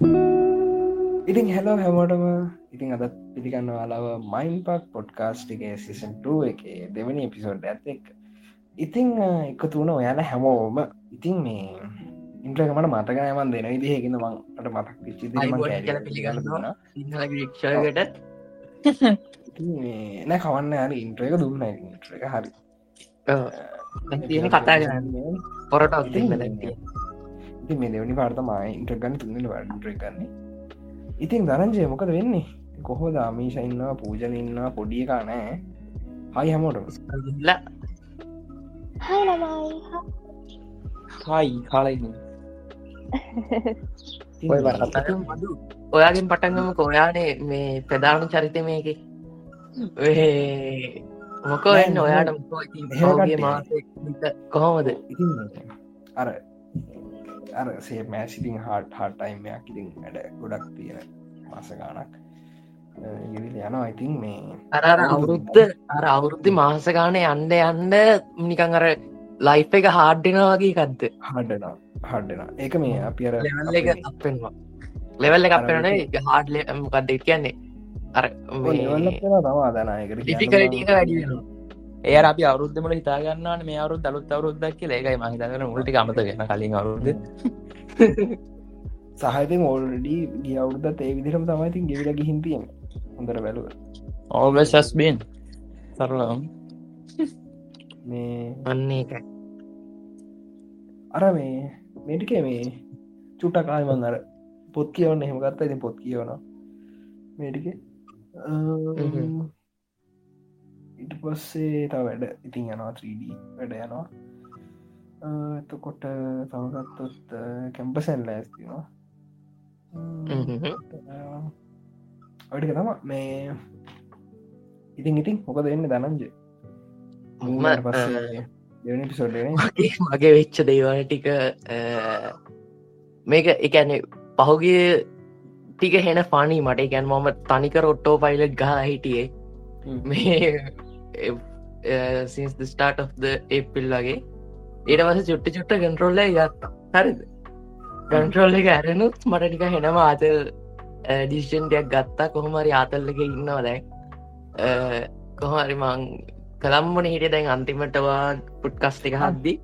ඉතින් හැලෝ හැමෝටම. ඉතින් අදත් පිළිගන්න අලාව මයින් පක් පොඩ්කාස්ටිගේ සිසන්ට එක දෙවනි එපිසෝඩ් ඇත් එක් ඉතිං එක තුන ඔයාල හැමෝම ඉතින් මේ ඉන්ට්‍රක මට මතකනයමන් දෙන විදිහකින්න මංට මතක් පිච්චි පිළිගන්න ක්ෂයකට නෑ කවන්න හරි ඉන්ට්‍රක දුන්න ඉන්ට්‍ර එක හරි. කතා පොරට ඔත්තින්න දැන්තිය ඉති මේ දෙවනි පාර්තමයි ඉන්ට්‍රගන්න තුන්න වැඩ ගන්නේ. ඉතින් දරංජය මොකද වෙන්නේ? කොහෝ දාමීෂ ඉන්නවා පූජන ඉන්නවා පොඩිය කානෑ හයි හැමෝට හයි මදු. ඔයාගෙන් පටන්ගම කොයානේ මේ ප්‍රධාන චරිත මේක. මොකෝ එන්න? ඔයාට කොහොමද? අර අර සේ මෑසිටිං හාට් හාටයිමයක් ඉතින් වැඩ ගොඩක් තියෙන මාස ගානක් යනවා. ඉතින් මේ අර අවුරුද්ධ අර අවුරුද්ධි මාස ගානය අන්ඩ අන්ඩ නිකං අර ලයි් එක හාඩ්ඩෙනවාගේ කක්ද හඩන හඩන ඒක මේ අපි අර ලෙවල් එක අපෙන්වා ලෙවල් එක අපෙනනේ හාඩ්ල මොකක්ද කියන්නේ? අර තවා දනයකට ටිකටික වැඩි වෙනවා ඒ අපි අවරුද්ධමල හිතාගන්නවන මේ අවරු දලුත් අවරුද්දක් ඒකයි මහිතන මුලටි අමතගෙන කලින් අවරුද්ධ සහහිතන් ඕල්ඩී ගිය අවුද්ධත් ඒ විදිරම තමයිතින් ගෙවිල ගිහින් තියෙන හොඳර බැලුව ඕවස්බෙන් සරලම් මේ අන්න එක අර මේ මේටික මේ චුට්ට කාල්මන් අර පොත් කියවන්න එහෙම ගත්ත. ඉතින් පොත් කියවන මේටික ඉට පස්සේ ත වැඩ ඉතින් යනවා 3D වැඩ යනවා. එතකොට තවගත්තොත් කැම්පසැන් ලෑස්තිවා ඔටික තම මේ ඉතින් ඉතින් මොකද වෙන්න දනංජ දෙවනි පිසෝඩ්න මගේ වෙච්ච දේවන ටික මේක එකැන පහුගිය ටික හෙන පනි මට. ගැන් මම තනිකර ඔට්ටෝ පයිලට් ගා හිටියේ. මේ සිස් ස්ටාට of ඒපිල් වගේ. ඒට වස චුට්ට චුට්ට කන්ටරෝල්ල ගත්තා. හරිද? කන්ටරෝල් එක ඇරනුත් මට ටික හෙනම ආතල් ඩිෂන්ටයක් ගත්තා. කොහොමරි ආතල්ලක ඉන්නවා දැන්. කොහරි මං කළම්මන හිටිය දැන් අන්තිමටවා පුට්කස්ටික හද්දි.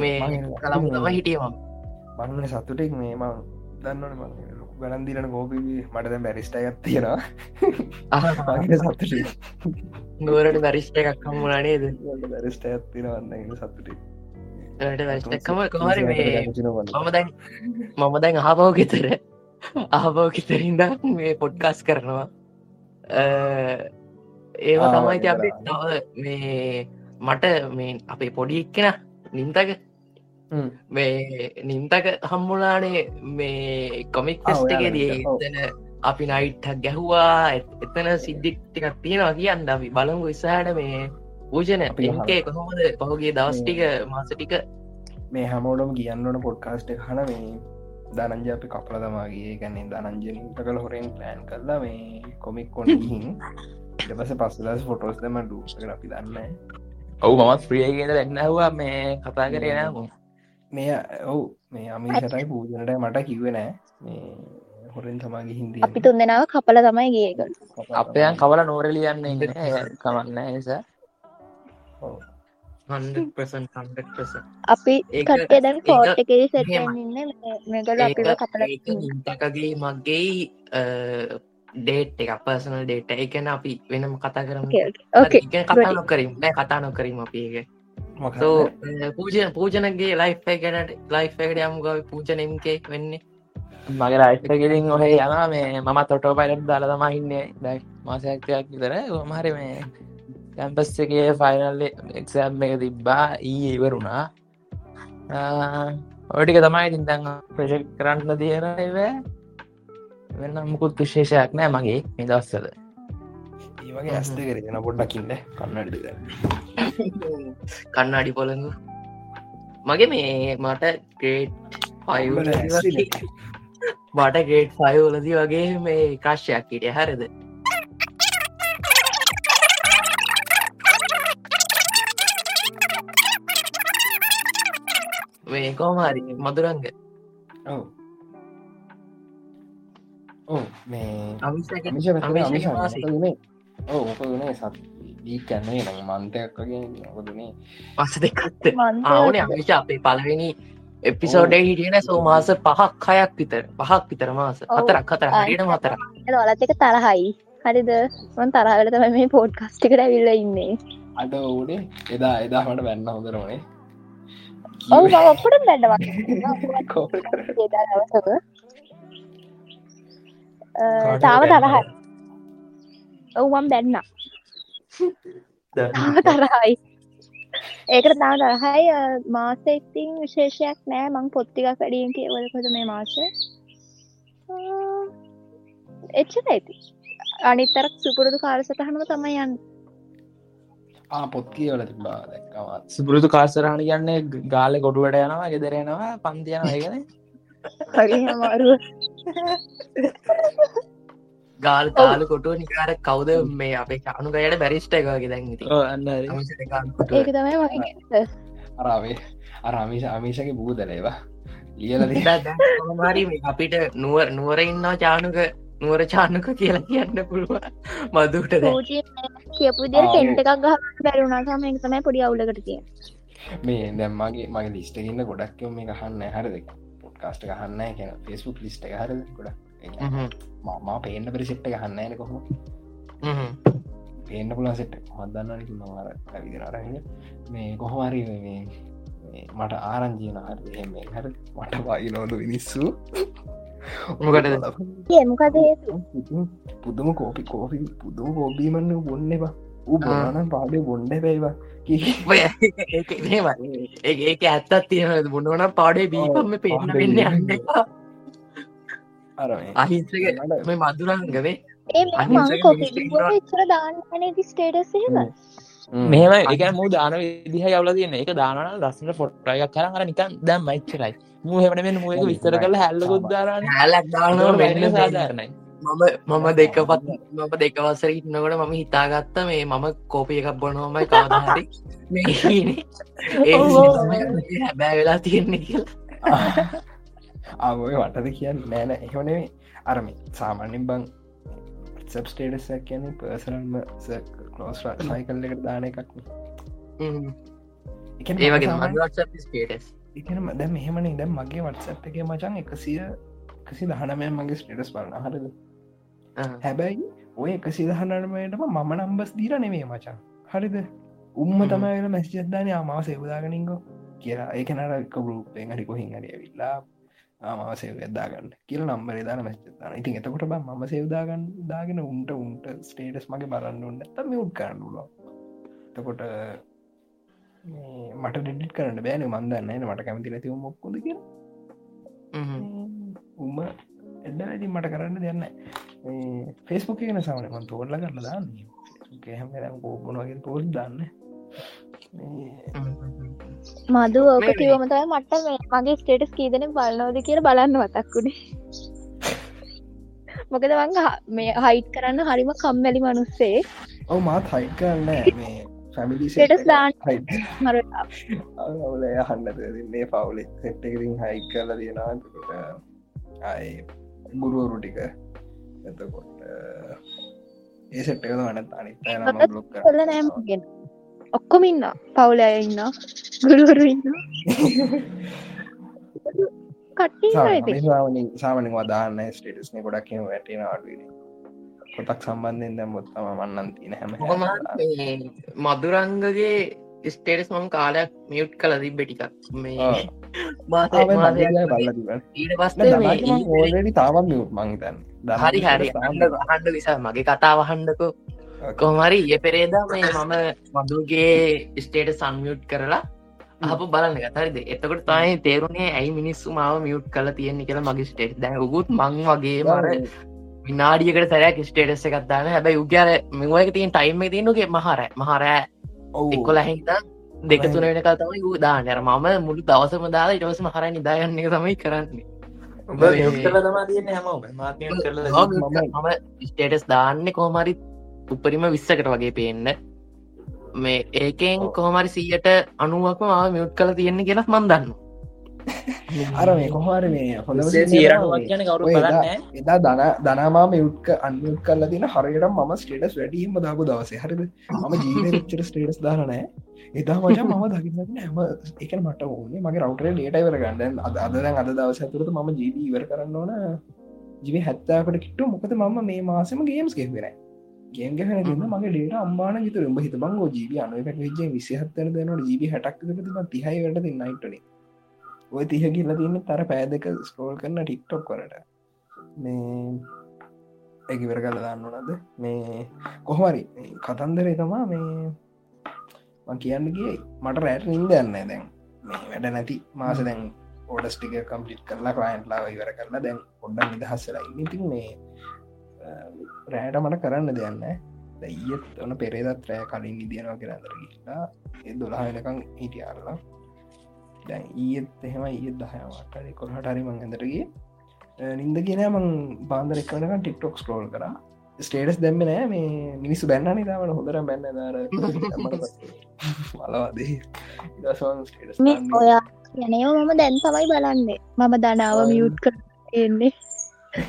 මේ කළම් තම හිටියම මංන සතුටෙක් මේ. මං දන්නන මං ගනන්දිරන කෝපි. මට දැ බැරිස්ටයත් තියෙනවා. සතුට නුවරට බැරිස්ට එකක් කම්මුණනේද බැරිස්ට ඇත්තිනවන්න සතුටේ වැටකම කොහරි මම දැන් මම දැන් අහබව ගෙතර අහබව ගෙතරින්ද මේ පොඩ්කාස් කරනවා ඒවා තමයි අපි තව මේ මට මේ අපේ පොඩි එක්කෙන නින්තක මේ නින්තක හම්මුලානේ මේ කොමික් ෆෙස්ටකදී එතන අපි නයිට්හක් ගැහ්වා. එතන සිද්ධික්ටිකක් තියෙනවා කියන්න අපි බලංගු ඉස්සාහට මේ පූජන පින්කේ කොහොමද? පහුගේ දවස්ටික මාසටික මේ හැමෝඩම කියන්නවන පොඩ්කාස්ට හන මේ දනංජ අපි කපල තමාගේ ගැන්නේ දනංජනට කළ හොරෙන් ප්ලෑන් කරලා මේ කොමික් කොන හින් ඉටපස පස්සදස් ෆොටෝස් දම ඩූසකට අපි දන්න ඔවු මත් ප්‍රියගෙන දැන්නවා මේ කතා කරනම මේ ඔවු මේ අමිසටයි පූජනට මට කිව්වෙනෑ මේ හොරෙන් තමාගේ හින්දී අපි තුන් දෙනාව කපල තමයි ගියක අපයන් කවල නෝරලියන්න ඉන්න. කමන්න නිසා. අපි කටේ දැන් පෝට් එක සැටන්න මෙගල අපිව කපල තකගේ මගේ ඩේට් එක පර්සනල් ඩේට එකන අපි වෙනම කතා කරම. කතා නොකරින් නෑ කතා නොකරීම අපි එක පූජන පූජනගේ ලයි් ගැනට ලයි් එකට යම්ගව පූජනම්කේ වෙන්නේ මගේ රයිට්ගෙලින් ඔහේ යන මේ මම තොටෝ පයිලට් දාල තමයින්නේ දැයි මාසයක්යක් විතර මහර මේ කැම්පස් එකේ ෆයිනල් එක්සම් එක තිබ්බා. ඊ ඉවරුණා. ඔටික තමයි තින්තන් ප්‍රශක් කරන්න තියෙන එව වෙන්න මුකුත් විශේෂයක් නෑ මගේ මේ දස්සල ඒවගේ ඇස්ත කරෙන පොඩ්ඩකින්න කන්නඩි කන්නාඩි පොළඟු. මගේ මේ මට ග්‍රේට් පයි මට ගේට් ෆයෝලදි වගේ මේ කාශ්‍යයක් හිටිය. හරද? මේ කෝමහරි මදුරංග. ඕ මේ ඕ මොකදුනේ සත් දී කැන්නේ නම් මන්තයක් වගේ මොකදුනේ පස දෙකත්ත ආවන අමිෂ අපේ පලවෙනි එපිසෝඩේ හිටියන සෝ මාස පහක් හයක් විතර. පහක් විතර මාස. ඔව්. හතරක් හතර හරියට මතර ඔලත් එක තරහයි. හරිද? මන් තරහල තම මේ පෝඩ් කස්ටිකට ඇවිල්ල ඉන්නේ. අඩ ඕනේ. එදා එදා මට වැන්න හොඳරනේ ඔවු ඔපට බැඩවා දවසක. තාම තරහයි ඔවුමම් බැන්න තරහයි ඒකට තාම තරහයි මාස ඉතින් විශේෂයක් නෑ. මං පොත්තික කඩියෙන් කියවලකොද මේ මාස. එච්චර ඇති අනිතරක් සුපුරුදු කාලසටහනම තමයි යන් ආ පොත් කියවල තිබා දැක්කමත් සුපුරුදු කාසරහණ කියන්නේ ගාල ගොඩුවට යනවා ගෙදරෙනවා පන්තියන ඒගෙන හරි අමාරුව ගාල් තාල කොටුව නිකාර කවුද මේ අපේ අනුකයට බැරිස්ට එකගේ දැන් ඉති අන්න ඒක තමයි මගේ අරාවේ අරමිෂ අමිෂගේ බූදලේවා ලියල හරි අපිට නුවර නුවර ඉන්නවා චානුක නුවර චානක කියලා කියන්න පුළුව මදුට කියපු ටෙන්ට එකක් ගහ බැරුණා සම එක තමයි පොඩි අවුලකට තිය මේ දැම්මගේ මගේ ලිස්ට ගන්න ගොඩක් මේ ගහන්න හරද? පොඩ්කාස්ට ගහන්න කියන ෆෙස්බුක් ලිස්ට එක හරද? ගොඩක් මම පේන්න පරිසිට්ට ගහන්නන කොහොම පේන්න පුලා සෙට් හදන්න මර විදිරරහ මේ කොහොමරි මේ මට ආරංජීන හරි. හර මට වායි නොද විනිස්සු මොකටද? මොකද පුදුම කෝපි කෝපි පුදුම කෝබීමන්න බොන්නවා බොනනම් පාඩේ බොන්ඩ පැයිවා ඒ ඒක ඇත්තත් තියෙන බොන්නවන පාඩේ බීපම පෙන්න්න වෙන්න යන්න එපා. අර අහිංසක මේ මදුරංගවේ මෙහම එක මූ දාන විදිහ යවල තියන්න. එක දාන ලස්සන ෆොට්ටයක් කර අර නිකන් දැම් මයිච්චරයි මූහෙමට මෙ මුවක විස්තර කළ හැල්ලකොත් දාරන්න හැලක් වෙන්න සාධාරණයි. මම මම දෙකපත් මම දෙකවසර ඉන්නකොට මම හිතාගත්ත මේ මම කෝපිය එකක් බොනොමයි කවදහරි ඒ හැබෑ වෙලා තියෙන්නේ කියලා ආවය වටද කියන්න නෑන එහෙමනේ අරම සාමාන්‍යෙන් බං සබ් ස්ටේටසක් කියන පර්සනල්ම කලෝස් සයිකල් එකට දාන එකක් එකන දැ මෙහෙමන දැම් මගේ වටසප් එක මචන් එකසිය කසි දහනමය මගේ ස්ටේටස් බලන්න හරද? හැබැයි ඔය එකසි දහනටමයටම මම නම්බස් දීර නෙවේ මචන් හරිද? උම්ම හ්ම්. තමයි මැස්ජදදාන ආමාව සෙවදාගනින්ගෝ කියලා. ඒක නර එක ගරුපෙන් හරි ආමාව සේවදාගන්න කියල නම්බර දාන මැස්චදාන ඉතින් එතකොට බ ම සේවදාගන්න දාගෙන උන්ට උන්ට ස්ටේටස් මගේ බලන්න උන්න තම උට් කරන්නුල තකොට මට ඩෙඩිට කරන්න බෑන මන්දන්න මට කැමති නැතිව මොක්කොද කිය උම එඩ ඇති මට කරන්න දෙන්න ෆෙස්බුක් කියන සමන මන් තෝරල කරන්න දාන්න. හැම කෝපුන වගේ පෝල් දන්න මදු ඕක මේ- කිවමතයි මට මේ මගේ ස්ටේටස් කීදන බලනෝද කියල බලන්න වතක්කුණේ මොකද වංග මේ හයිට් කරන්න හරිම කම්මැලි මනුස්සේ. ඔව මාත් හයි කරන්න මේ ෆැමිලි Status දාන්න. මර අවුල හන්නද දෙන්නේ පවුලෙ සෙට්ටකිරින් හයි කරල තියෙනකොට අය ගුරුවරු ටික. එතකොට ඒ සෙට්ක වන අනිත කොල්ල නෑමගෙන ඔක්කොම ඉන්න පවුල අය ඉන්න ගුරුවරු ඉන්න සාමන වදාන්න ස්ටේටස්න ගොඩක් වැටෙන අඩුවන කොතක් සම්බන්ධයෙන් දැම් මොත්තම මන්නන් තින හැම මදුරංගගේ ස්ටේටස් මම කාලයක් මියුට් කල තිබ්බෙටිකක් මේ ආ. මාස බල්ල ඊට පස්සේ මේ ඕලඩි තාමත් මියුට් මංතන් හරි හරි. හන්ඩ නිසා මගේ කතාව හන්ඩකෝ කොමරි ඒ පෙරේදා මේ මම මදුගේ ස්ටේට සන්මියුට් කරලා අප බලන්න ගතරිද එතකොට තමයි තේරුණේ ඇයි මිනිස්සු මාව මියුට් කල තියෙන්නේ කියලා මගේ ස්ටේට් දැ උගුත් මං වගේ මර විනාඩියකට සැරයක් ස්ටේටස් එකත්දාන හැබැයි උගයාර මෙවක තියෙන් ටයිම තියනුගේ මහර මහරෑ එක්කොල හිත දෙක තුන වෙනක තමයි ූ දානර මම මුළු දවසම දාලා ඉටවස මහර නිදායන්න තමයි කරන්නේ. මම ස්ටේටස් දාන්න කොහමරි උපරිම විස්සකට වගේ පේන්න. මේ ඒකෙන් කොහමරි සීයට අනුවක්ම මාව මියුට් කළ තියෙන්නේ කියලත් මන් දන්න අර මේ කොහර මේ හොඳ එදා දන දනමා යුත්ක අන්යුත් කල්ල තින හරියට ම ස්ටේටස් වැඩීම දාපු දවසේ. හරිද? මම ජීවිචර ස්ටේටස් දාරනෑ එදා මච මම දකින්න හැම එක මට ඕනේ මගේ රවටර ඩේට ඉවර ගන්න අද අදදැන් අද දවස ඇතුරත ම ජීවී ඉවර කරන්න ඕන ජිවි හැත්තාකට කිට්ටු. මොකද මම මේ මාසම ගේම්ස් ගෙවෙන ගේම් ගැන න්න මගේ ඩේට අම්බාන ගත ම හිත බංගෝ ජීවි අනුවක විජ විසිහත්තර දෙනට ජීවි හටක් තිහයි වැඩ. නයිටනේ ඔය තිහ කියල තින්න තර පෑදක ස්කෝල් කරන්න ටික්ටොක් කරට මේ ඇකිවර කල දන්නනද මේ කොහමරි කතන්දරේ තමා මේ කියන්න ගිය මට රෑට නින්ද යන්න දැන්. මේ වැඩ නැති. මාස දැන් ඕඩස්ටික කම්පිට් කරලා කලයින්ට්ලා ඉවර කරලා දැන් ඔොඩ්ඩ නිදහස්සලා ඉතින් මේ රෑට මට කරන්න දෙයන්න දැයිත් ඔන පෙරේදත් රෑ කලින් නිදියනවා කරදර ගිලා ඒ දොලා වෙනකං හිටියාරලා. දැන් ඊත් එහෙම ඊත් දහයවාට කොහට හරි මං ඇඳරගේ නින්ද කියන මං බාන්දර එක්කනක ටික්ටොක් ස්කෝල් කර. ස්ටේටස් දැම්ම නෑ මේ මිනිස්සු බැන්න නිතාවට හොඳර බැන්න දර මලවාදේ ඔයා යනයෝ මම දැන් තමයි බලන්නේ. මම දනාව මියුට් කර එන්නේ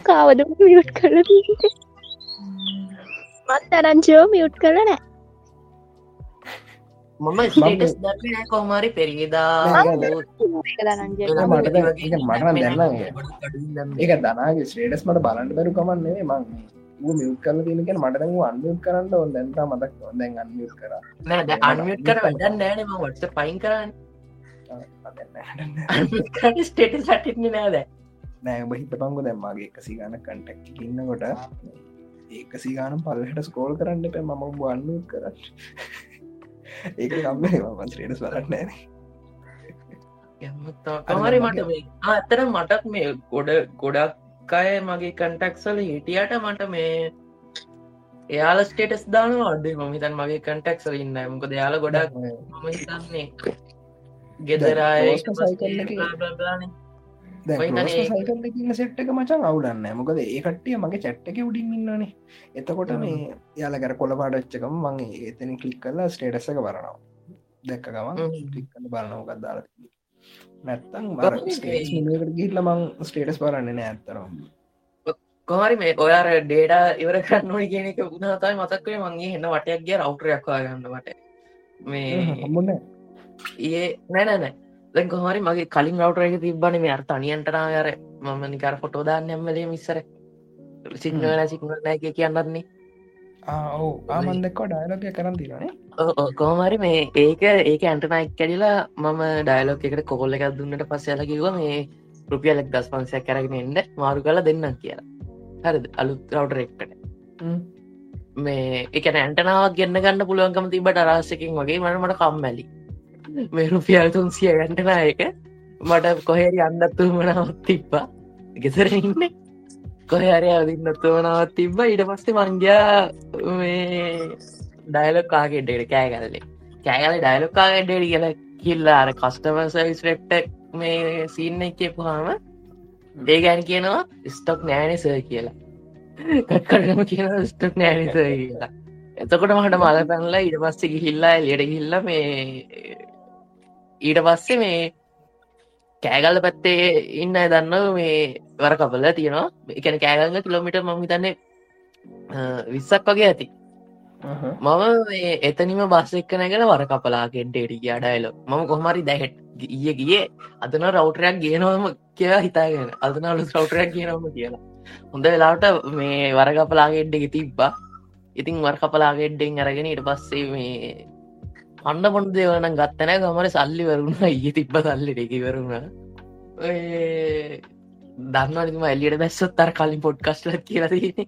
කාවද මියුට් කරල මත් තරංචයෝ මියුට් කල නෑ මම කොහමරි පෙරිදා ඒක දනාගේ ස්ටේටස් මට බලන්න බැරු කමන්නේ මං මියුත් කල තිනක මට අන්මියුත් කරන්න ඔ දැන්තා මතක් දැන් අන්මියුත් කර. නෑ අන්මියුත් කර වැඩන්න නෑනම වට පයින් කරන්න ස්ටේට සටින්නේ නෑද නෑ ඔබ හිත පංගු දැම්මාගේ එකසි ගන කටක් ඉන්නකොට ඒක සිගානම් පල්ලට ස්කෝල් කරන්න පැ මම බන්නුත් කරන්න. ඒක කම්ේ මන් ශ්‍රේටස් බලන්න තමරි මට මේ අත්තර මටත් මේ ගොඩ ගොඩක් අය මගේ කන්ටක්සල හිටියට මට මේ එයාල ස්ටේටස් දාන අඩේ මහිතන් මගේ කන්ටක්සල ඉන්න මොක දයාල ගොඩක් මම හිතන්නේ ගෙදරය සයිකල්ලකින්න සෙට්ක මචන් අවුලන්න මොකද ඒ කට්ටිය මගේ චැට්ටක උඩින් ඉන්නනේ එතකොට මේ යාලකර කොල පාඩච්චකම මගේ එතන කලික් කල්ලා ස්ටේටසක බරනවා දැක්ක ගමන් කලික්කන්න බලනවකක් දාල නැත්තං ගිල්ල මං ස්ටේටස් බරන්න නෑ ඇත්තරම් කොහරි මේ ඔයාර ඩේඩා ඉවර කරන්නනි කියනක උනාතයි මතක්වේ මගේ එන්න වටයක් ගිය රවටරයක්වා ගන්නවට මේ හම්මුන්න ඒ නැනෑ දැන් කොහමරි මගේ කලින් රවටර එක තිබ්බන මේ අර්ථ අනියන්ටනා යර මම නිකර ෆොටෝදාන්න ඇම්මලේ මිස්සර සිංහල සිංහල නෑ කියන්නන්නේ ඔවු. ආමන්දක්කෝ ඩයිලෝක කරන් තිරනේ කොහමරි මේ ඒක ඒක ඇන්ටනයික් කැඩිලා මම ඩයිලෝක එකට කොල්ල එකක් දුන්නට පස්සයල කිව මේ රුපියලක් දස් පන්සයක් කරගෙන එන්න. මාරු කලා දෙන්නම් කියලා. හරි අලුත් රවටර එක්කට. මේ එක ඇන්ටනාවක් ගන්න ගන්න පුළුවන්කම තිබට අරස්සකින් වගේ මට මට කම්මැලි මේ රුපියල් තුන්සිය ගන්ටන එක මට කොහෙරි අන්නත්තු මනාවත් තිබ්බා ගෙසර ඉන්න කොහරය අදින්නත්තු මනාවත් තිබ්බ ඉට පස්සේ මංගයා මේ ඩයිලොක් කාගෙඩ්ඩට කෑ කරලේ කෑගල ඩයිලොක් කාගෙඩ්ඩට කියල කිල්ලා අර කස්ටම සවිස් රෙප්ට මේ සින්න එකපුහාම ඒ ගැන් කියනවා ස්ටොක් නෑනස කියලා කට්කරම කියන ස්ටොක් නෑනස කියලා එතකොට මට මල පැනලා ඉට පස්සේ ගිහිල්ලා එලියට ගිල්ල මේ ඊට පස්සේ මේ කෑගල්ල පැත්තේ ඉන්න දන්න මේ වර කපල තියෙනවා. එකන කෑගල්ල කිලොමිට මම හිතන්නේ විස්සක් වගේ ඇති. මම එතනිම බස් එක්ක නැගෙන වර කපලාගෙන්ටේට ගඩයිල මම කොහමරි දැහෙට් ගිය ගිය අදන රවටරයක් ගේනවම කියලා හිතාගෙන අදනලු රවටරයක් කියනම කියලා. හොඳ වෙලාට මේ වරකපලාගෙඩ්ඩ තිබ්බා ඉතින් වර කපලාගෙඩ්ඩෙන් අරගෙන ඉට පස්සේ මේ අන්න පොඩ දේවන ගත්තනෑ ගමට සල්ලි වරුණ. ඒ තිබ්බ සල්ලි එකවරුණ දන්නවනම එල්ලියට බැස්සොත් අර කලින් පොඩ්කස්ල කියලතින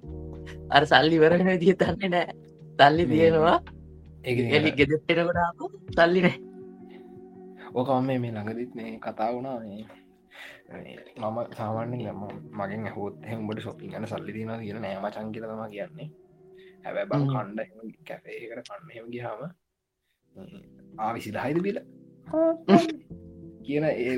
අර සල්ලි වරණ දිය තන්නේ නෑ. සල්ලි තියෙනවා. එලි ගෙදෙට්ටෙනකොටාපු සල්ලි නෑ. ඕකම මේ ළඟදිත් මේ කතා වුණා. මේ මම සාමාන්‍යෙන් ගම මගෙන් හොත් හෙම්බට සොපින් ගන සල්ලි තින කියන නෑම චංකිලම කියන්නේ. හැබැ බං කණ්ඩ කැපේකට කන්න ගහම ආවිසි දහයිද බිල? කියන ඒ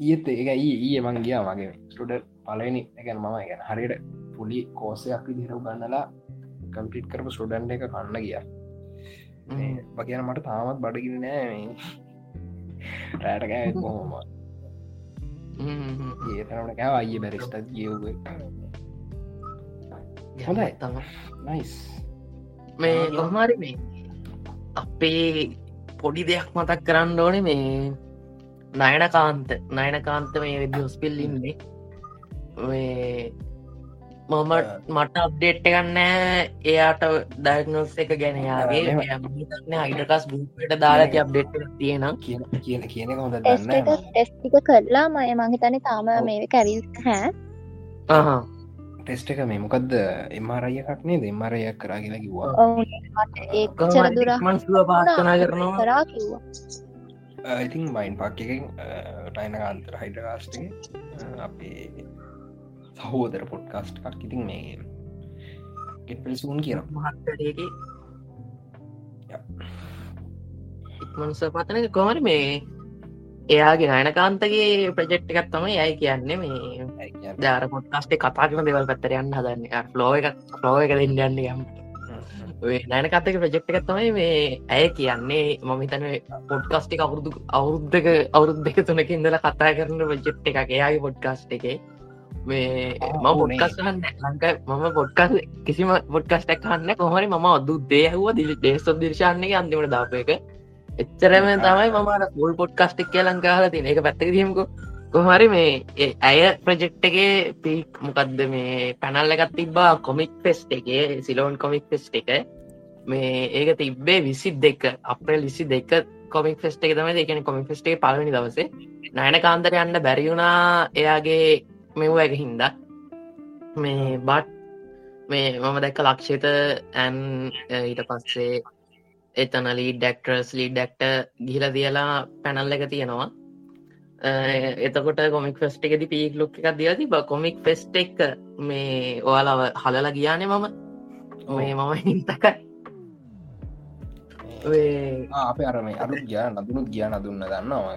ඒත් ඒක ඊය මං ගියා මගේ ස්ටඩ පලනි එකන මම ගැන හරියට පුලි කෝසයක් විදිහර ගන්නලා කම්පිට් කරපු ස්ටඩන්් එක කන්න ගිය. වගේන මට තාමත් බඩගින නෑ රෑටකෑ බොහොම හ්ම්. ඒතරට කෑ අය බැරිස්ටත් ගියව්ව හොඳයි. තම නයිස් මේ කොහමාරි මේ අපේ පොඩි දෙයක් මතක් කරන්න ඕනේ මේ නයන කාන්ත නයන කාන්ත මේ වෙදි හොස්පිල් ඉන්නේ. මේ මම මට අප්ඩේට් ගන්න එයාට ඩයිනෝස් එක ගැනයාගේ. අයිඩකස් බුපට දාලාති අප්ඩේට් තියෙනම් කියන කියන කියන හොඳ ටෙස්ට එක දන්න ටෙස්ටික කරලා මය මංහිතන තාම. මේ කැවිල් හැ ටෙස්ට එක මේ මොකක්ද එමරය එකක්නේ දෙමරයක් කරා කියලා කිව්වා. කරා කිව්වා. ඉතින් බයින් පක් එකෙන් ටයින කාන්තර හයිඩකාස්ටගේ අපේ සහෝදර පොඩ්කාස්ට් එකක්. ඉතින් මේ ගෙට්පල් සූන් කියන මහත්තරයක ඉක්මන්ස පතන කොමරි මේ එයාගේ නයනකාන්තගේ ප්‍රජෙක්් එකත් තමයි යයි කියන්නේ මේ ධාර පොට්කාස්ටේ කතා කරන දෙවල් පැත්තර යන්න හදන්න. ෆ්ලෝ එක ෆ්ලෝ එක දෙන්න යන්න යම්. නයනකත්තක ප්‍රජෙක්් එකත් තමයි මේ ඇය කියන්නේ? මමිතන පොඩ්කාස්ටි අවුරුදු අවුරුද්ධක අවුරුද් දෙක තුනක ඉඳල කතා කරන ප්‍රජෙක්් එකක්. එයාගේ පොඩ්කාස්ට එක. මේ මම ආ, පොඩ්කස්න්න ලංක මම පොඩ්කස් කිසිම පොඩ්කස්ටක් කන්න කොහරි ම අදු දේහව දිලි දේශ දිර්ශානය අන්තිමට දාප එක එච්චරම තමයි මමට පුල් පොඩ්කස්ටික් කිය ලංකාහල තින එක පැත්තක දීමකු කොහමරි මේ ඇය ප්‍රජෙක්්ටගේ පික් මොකක්ද මේ පැනල්ල එකත් තිබ්බා කොමික් පෙස්ට එකේ සිලෝන් කොමික් පෙස්ට එක. මේ ඒක තිබ්බේ විසි දෙක අපේ ලිසි දෙක කොමික් ෆෙස්ට එක තමයි එකන කොමික් ෆෙස්ටේ පලනි දවසේ. නයන කාන්දර යන්න බැරිවුණා එයාගේ මෙව් එක හින්ද. මේ බට් මේ මම දැක්ක ලක්ෂිත ඇන් ඊට පස්සේ එතන ලී ඩක්ටර්ස් ලී ඩක්ට ගිහිල දියලා පැනල් එක තියෙනවා. එතකොට කොමික් ෆෙස්ට එකෙද පීක් ලොක් එකක් දිය තිබ කොමික් ෆෙස්ට එක මේ ඔයාලව හලලා ගියානේ මම. මේ මම හිතක අපේ අරම අරු ගියා නදුනුත් ගියා නදුන්න දන්නවා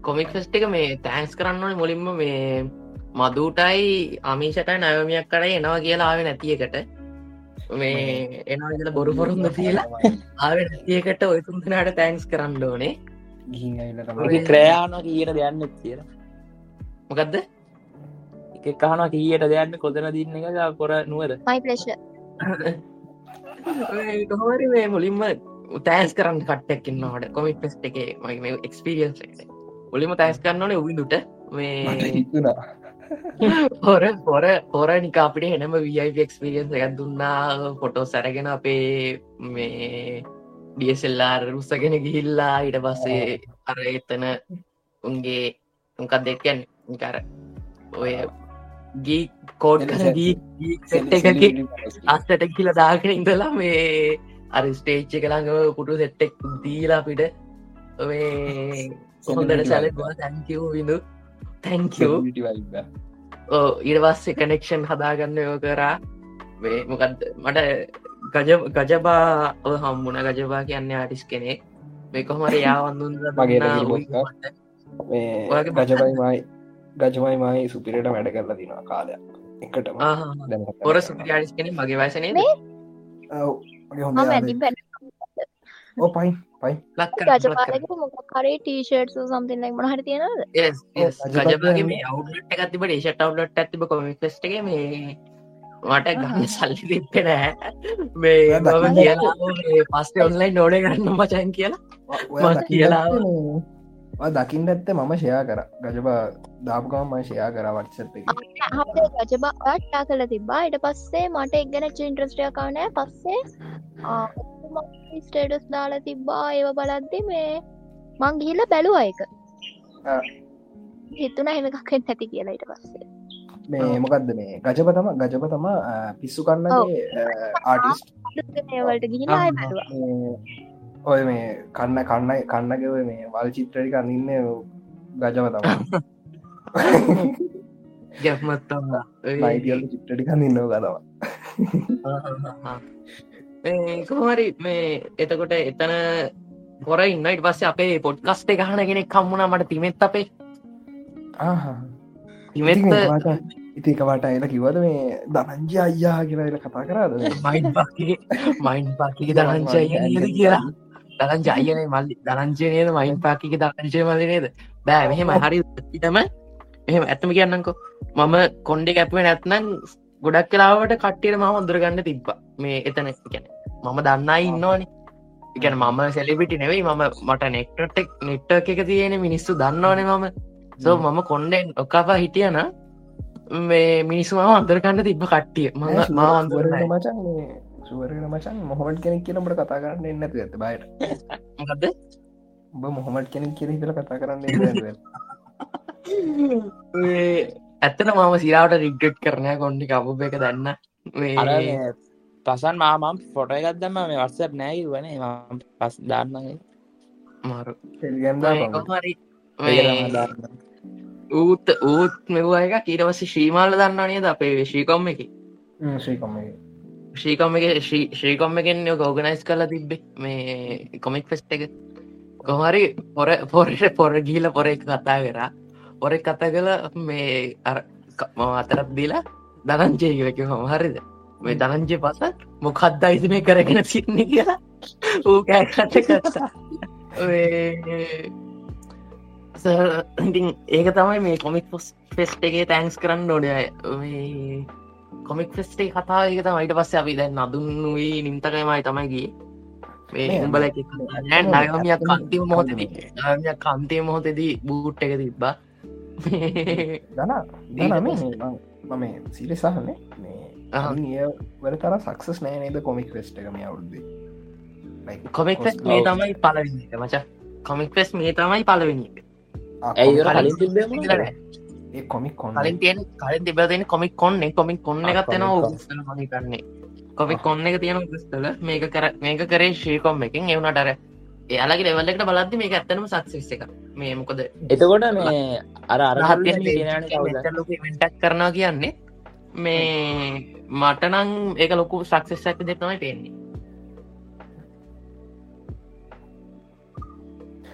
කොමික් ෆෙස්ට එක මේ තෑන්ස් කරන්න ඕනේ මුලින්ම මේ මදුටයි අමීෂටයි නයමියක් කරයි එනවා කියලා ආව නැතියකට මේ එනවා ඉදල බොරු පොරුන්ද කියලා ආව නැතියකට ඔය තුන්දනාට තෑන්ක්ස් කරන්න ඕනේ. ක්‍රයාන කියන දෙයන්න කියර මොකක්ද එක කාන කියට දෙයන්න කොදන දින්න එක කොර නුවද කොහමරි මේ මුලින්ම තෑන්ස් කරන්න කට්ටක්කින්නවට කොමික් පෙස්ට එක මගේ එක්ස්පිරියන්ස් මුලින්ම තෑස් කරන්නන උවිදුට මේ හොර පොර පොර නිකාපිට එනම වයික්ස්පිරියන්ස් එකත් දුන්නා. ෆොටෝ සැරගෙන අපේ මේ ඩියසෙල්ලාර් රුස්සගෙන ගිහිල්ලා ඉට පස්සේ අර එතන උන්ගේ උකක් දෙක්කැන් කර ඔය ගී කෝඩ් අස්සට කියල දාගෙන ඉඳලා මේ අර ස්ටේච්ච කළඟ පුටු සෙට්ටෙක් දීලා පිට මේ හොඳට සැලවා තැන්කව විඳු තැංකෝ ඊට පස්සේ කනෙක්ෂන් හදාගන්න යෝ කරා. මේ මොකක්ද මට ගජ ගජබා ඔ හම්බුණ. ගජබා කියන්න ආටිස් කෙනෙක්. මේ කොහමර යාවන්දුන් මගේ ඔයාගේ ගජබයි මයි ගජමයි මයි සුපිරට වැඩ කරලා තිනවා කාලයක්. එකටම. පොර සුපිරියාටිස් කෙනෙ මගේ ඇති පැ ඕ පයින් පයි ලක් කරේ ටීෂට් සම්තින්න මන හට තියෙනද ගජබගේ මේ අවුලට එකතිබ ේෂට අවුලට ඇතිබ කොමික් ෆෙස්ටගේ මේ මට ගන්න සල්ලි දෙපෙන මේ බව කියලා පස්ට ඔන්ලයින් නෝඩ කරන්න මචන් කියලා කියලා දකිින් ඇත්ත මම ෂයා කර ගජබා දාපුකම ම ෂයා කර වටසත් එක රජබ ටා කල තිබා ඉට පස්සේ මට එක්ගන චින්ට්‍රස්ටය කානෑ පස්සේ ස්ටේටස් දාලා තිබ්බා. ඒව බලද්දි මේ මං ගිහිල්ල බැලුව එක හිතුන හෙමකක්ෙන් ඇති කියලා ඉට පස්සේ. මේ මොකක්ද මේ? ගජප තම ගජප තම පිස්සු කන්නගේ බැලවා. ඔය මේ කන්න කන්න කන්නගව මේ වල් චිත්‍රරි කන්නඉන්න ගජව තම ලයිටියල් චිත්‍රටි කන්නන්න ගතවා කොහමරි මේ එතකොට එතන පොර ඉන්නයිට පස්සේ අපේ පොඩ්කස්ටේ ගහන කෙනෙක් කම්මුණ මට තිමෙත් අපේ. තිමෙත් ඉතිකවට එල කිවද මේ දනංජ අයියා කියලා එල කතා කරාද? මයින් පක්ගේ මයින් පක්කිගේ දරංචය නද කියලා. දරංජ අයනේ මල්ලි. දරංජය නේද? මයින් පාකික දරංජය මලි නේද? බෑ මෙහෙම හරි ඉටම එහෙම ඇත්තම කියන්නකෝ මම කොන්්ඩෙ කැපුව නැත්නම් ගොඩක් කලාවට කට්ටියට ම හොඳරගන්න තිබ්බ. මේ එතන ගැන මම දන්නයි ඉන්නවානි. ඉගැන මම සෙලිබිටි නෙවෙයි මම මට නෙක්ටටෙක් නෙට්ට එක තියෙන මිනිස්සු දන්නවනේ මම. සෝ මම කොන්්ඩෙන් ඔකාපා හිටියන මේ මිනිස්සු ම අන්දරකන්න තිබ්බ කට්ටිය. ම මාන්දර මචන් සුවරෙන මචන් මොහොමට කෙනෙක් කියනට කතා කරන්න එන්න ඇත බයට. උඹ මොහොමට කෙනෙක් කියර හිතල කතා කරන්න ඇත්තන මම සිරාවට රිග්ගට් කරනය කොන්්ඩි කපු එක දන්න. අර පසන් මාමම් ෆොට එකත් දම මේ වස්සප් නෑ වන පස් දාන්නගේ මාරු. ඌත් ඌත් මෙවා එක කීරවස ශ්‍රීමාල දන්න නේද අපේ ශ්‍රීකොම් එක? ශ්‍රීකොම් එක. ශ්‍රීකොම් එකෙන් ගෝගනයිස් කරලා තිබ්බේ. මේ කොමික් ෆෙස්ට එක. කොහරි පොර පොරට පොර ගීල පොර එක කතා කරා පොර කතා කළ මේ මම අතරත් දීලා දනංජය කියලක හම හරිද? මේ දනංජය පස මොකක්ද අයිති මේ කරගෙන සිටන කියලා ඌ කෑකට කරතා ඉතින් ඒක තමයි මේ කොමික් පොස් ෆෙස්ට එකේ තැන්ක්ස් කරන්න නොඩය කොමික් ෆෙස්ටේ කතා එක තමයිට පස්ස අපි දැන් අදුන්නුවී නිම්තකමයි තමයිගේ මේ උඹල කන්තිම මොහොතද කන්තිය මොහොතදී බූට් එක තිබ්බා දන මම සිරි සහනේ මේ වර තර සක්සස් නෑ නේද කොමික් ෆෙස්ට එක මේ අවුද්දේ කොමික් මේ තමයි පලවිනි මච. කොමික් ෆෙස් මේ තමයි පලවෙනි ඒ කොමික් කොන්න කලින් තියෙන කලින් තිබදෙන කොමික් කොන්න කොමික් කොන්න එකත්යන මනි කරන්නේ කොමික් කොන්න එක තියෙන ස්තල මේක කර මේක කරේ ශීකොම් එකින් එවුණටර එයාලගේ ලෙවල්ලෙකට බලද්දි මේ ඇත්තනම සක්සිස් එක මේ මොකද එතකොට මේ අර අරහත් වෙන්ටක් කරනවා කියන්නේ මේ මටනං ඒක ලොකු සක්සෙස්සක් දෙතමයි පෙන්නේ.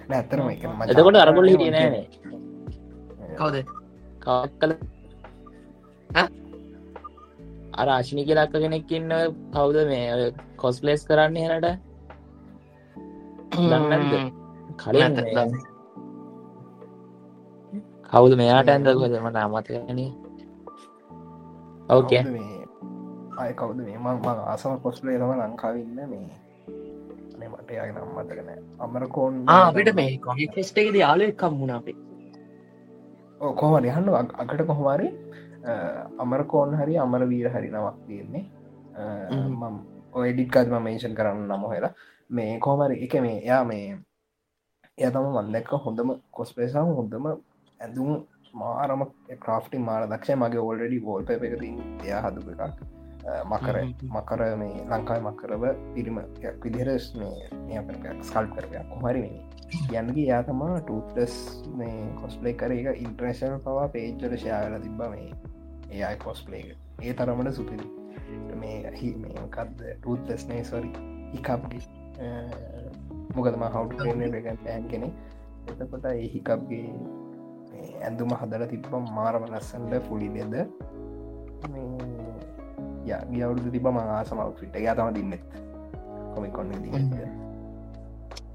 නැත්තරම එක එතකොට අරගොල්ල හිටිය නෑනේ කවද? කල අර ආශිනි කියලක්ක කෙනෙක්කින්න කවුද මේ? කොස්පලේස් කරන්නේ හනට කලින් කවුද මෙයාට ඇන්ද කොදම නාමතකන ඕකේ අය කවුද මේ? මං ආසම කොස්ලේ තම ලංකාවන්න මේ. මට යාගෙන අම්මතකන අමරකෝන් අපිට මේ කොමි ෆෙස්ට එකද යාලු එකම් වුණාපේ කොහම යහන්න අකට කොහොමරි අමරකෝන් හරි අමර වීර හරි නවක් තියන්නේ. මම් ඔයඩික්කාදම මේෂන් කරන්න නම හොලා මේ කෝමරි එක මේ යා මේ එය තම මන්දැක්ක හොඳම කොස්පේසාම හොඳම ඇඳුම් මාරම ක්‍රාෆ්ටි මාර දක්ෂය. මගේ ඕල්ඩඩි ගෝල් ප එක තින් එයා හදප එකක්. මකර මකර මේ ලංකායි මකරව පිරිම විදිහරස් මේ ස්කල්් කරපයක් කොහරි යන්නගේ යා තමා ටස් මේ කොස්පලේ කර. එක ඉන්ට්‍රේෂන් පවා පේජ්ජල ශයාල තිබ්බ මේ ඒයි කොස්පලේ ඒ තරමට සුපිරි. මේ හි මේකක්ද ටස්නේ සොරි හිකප්ගේ මොකදම හවුට එක පෑන් කෙනෙ එතකොට එහිකප්ගේ ඇඳුම හදල තිබ්බ මාරම ලස්සන්ට පුලි දෙද. ගියවුදු තිබ මආසමක් ිට යා තම දින්නෙත් කොමිකොන්න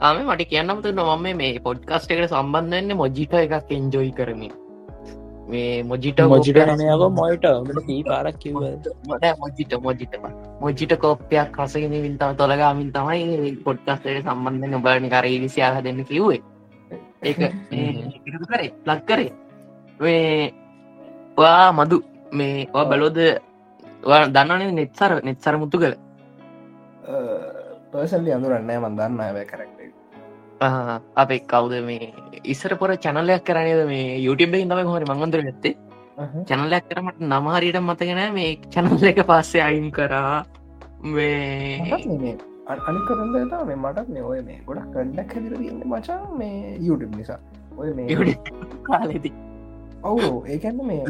ආම මට කියන්නමතු නොම මේ පොඩ්කස්ට එකට සම්බන්ධන්න මොජිට එකක් එන්ජොයි කරමි මේ මොජිට මොජිට නයක මොයිට ී? පාරක් කිව මොජිට මොජිට මොජිට කෝප්පයක් කසගෙන වින්තාව තොලගාමින් තමයි පොඩ්කස්ටට සම්බන්ධ නොබලනි කරේ විසියාහ දෙන්න කිව්වේ. ඒ කරේ ලක් කරේ. මේ වා මදු මේ බලෝද දන්නන නෙත්සර නෙත්සර මුතු කළ. පර්සල්ලි අඳුරන්නෑ මන්දන්න ඇය කරක්ට අපේ කවුද මේ ඉස්සර පොර චනලයක් කරනද මේ යුටබ ඉදම හොරි මංගොන්දර ඇත්තේ චැනලයක් කරමට නමහරිට මතගෙන මේ චැනල්ල එක පස්සේ අයින් කරා මේ අනි කරන්න මේ මටත් මේ ඔය මේ ගොඩක් කඩක් හැදිර ඉන්න මචා මේ යුටබ නිසා ඔය මේ කාලෙදී ඔවු ඒකන්න මේ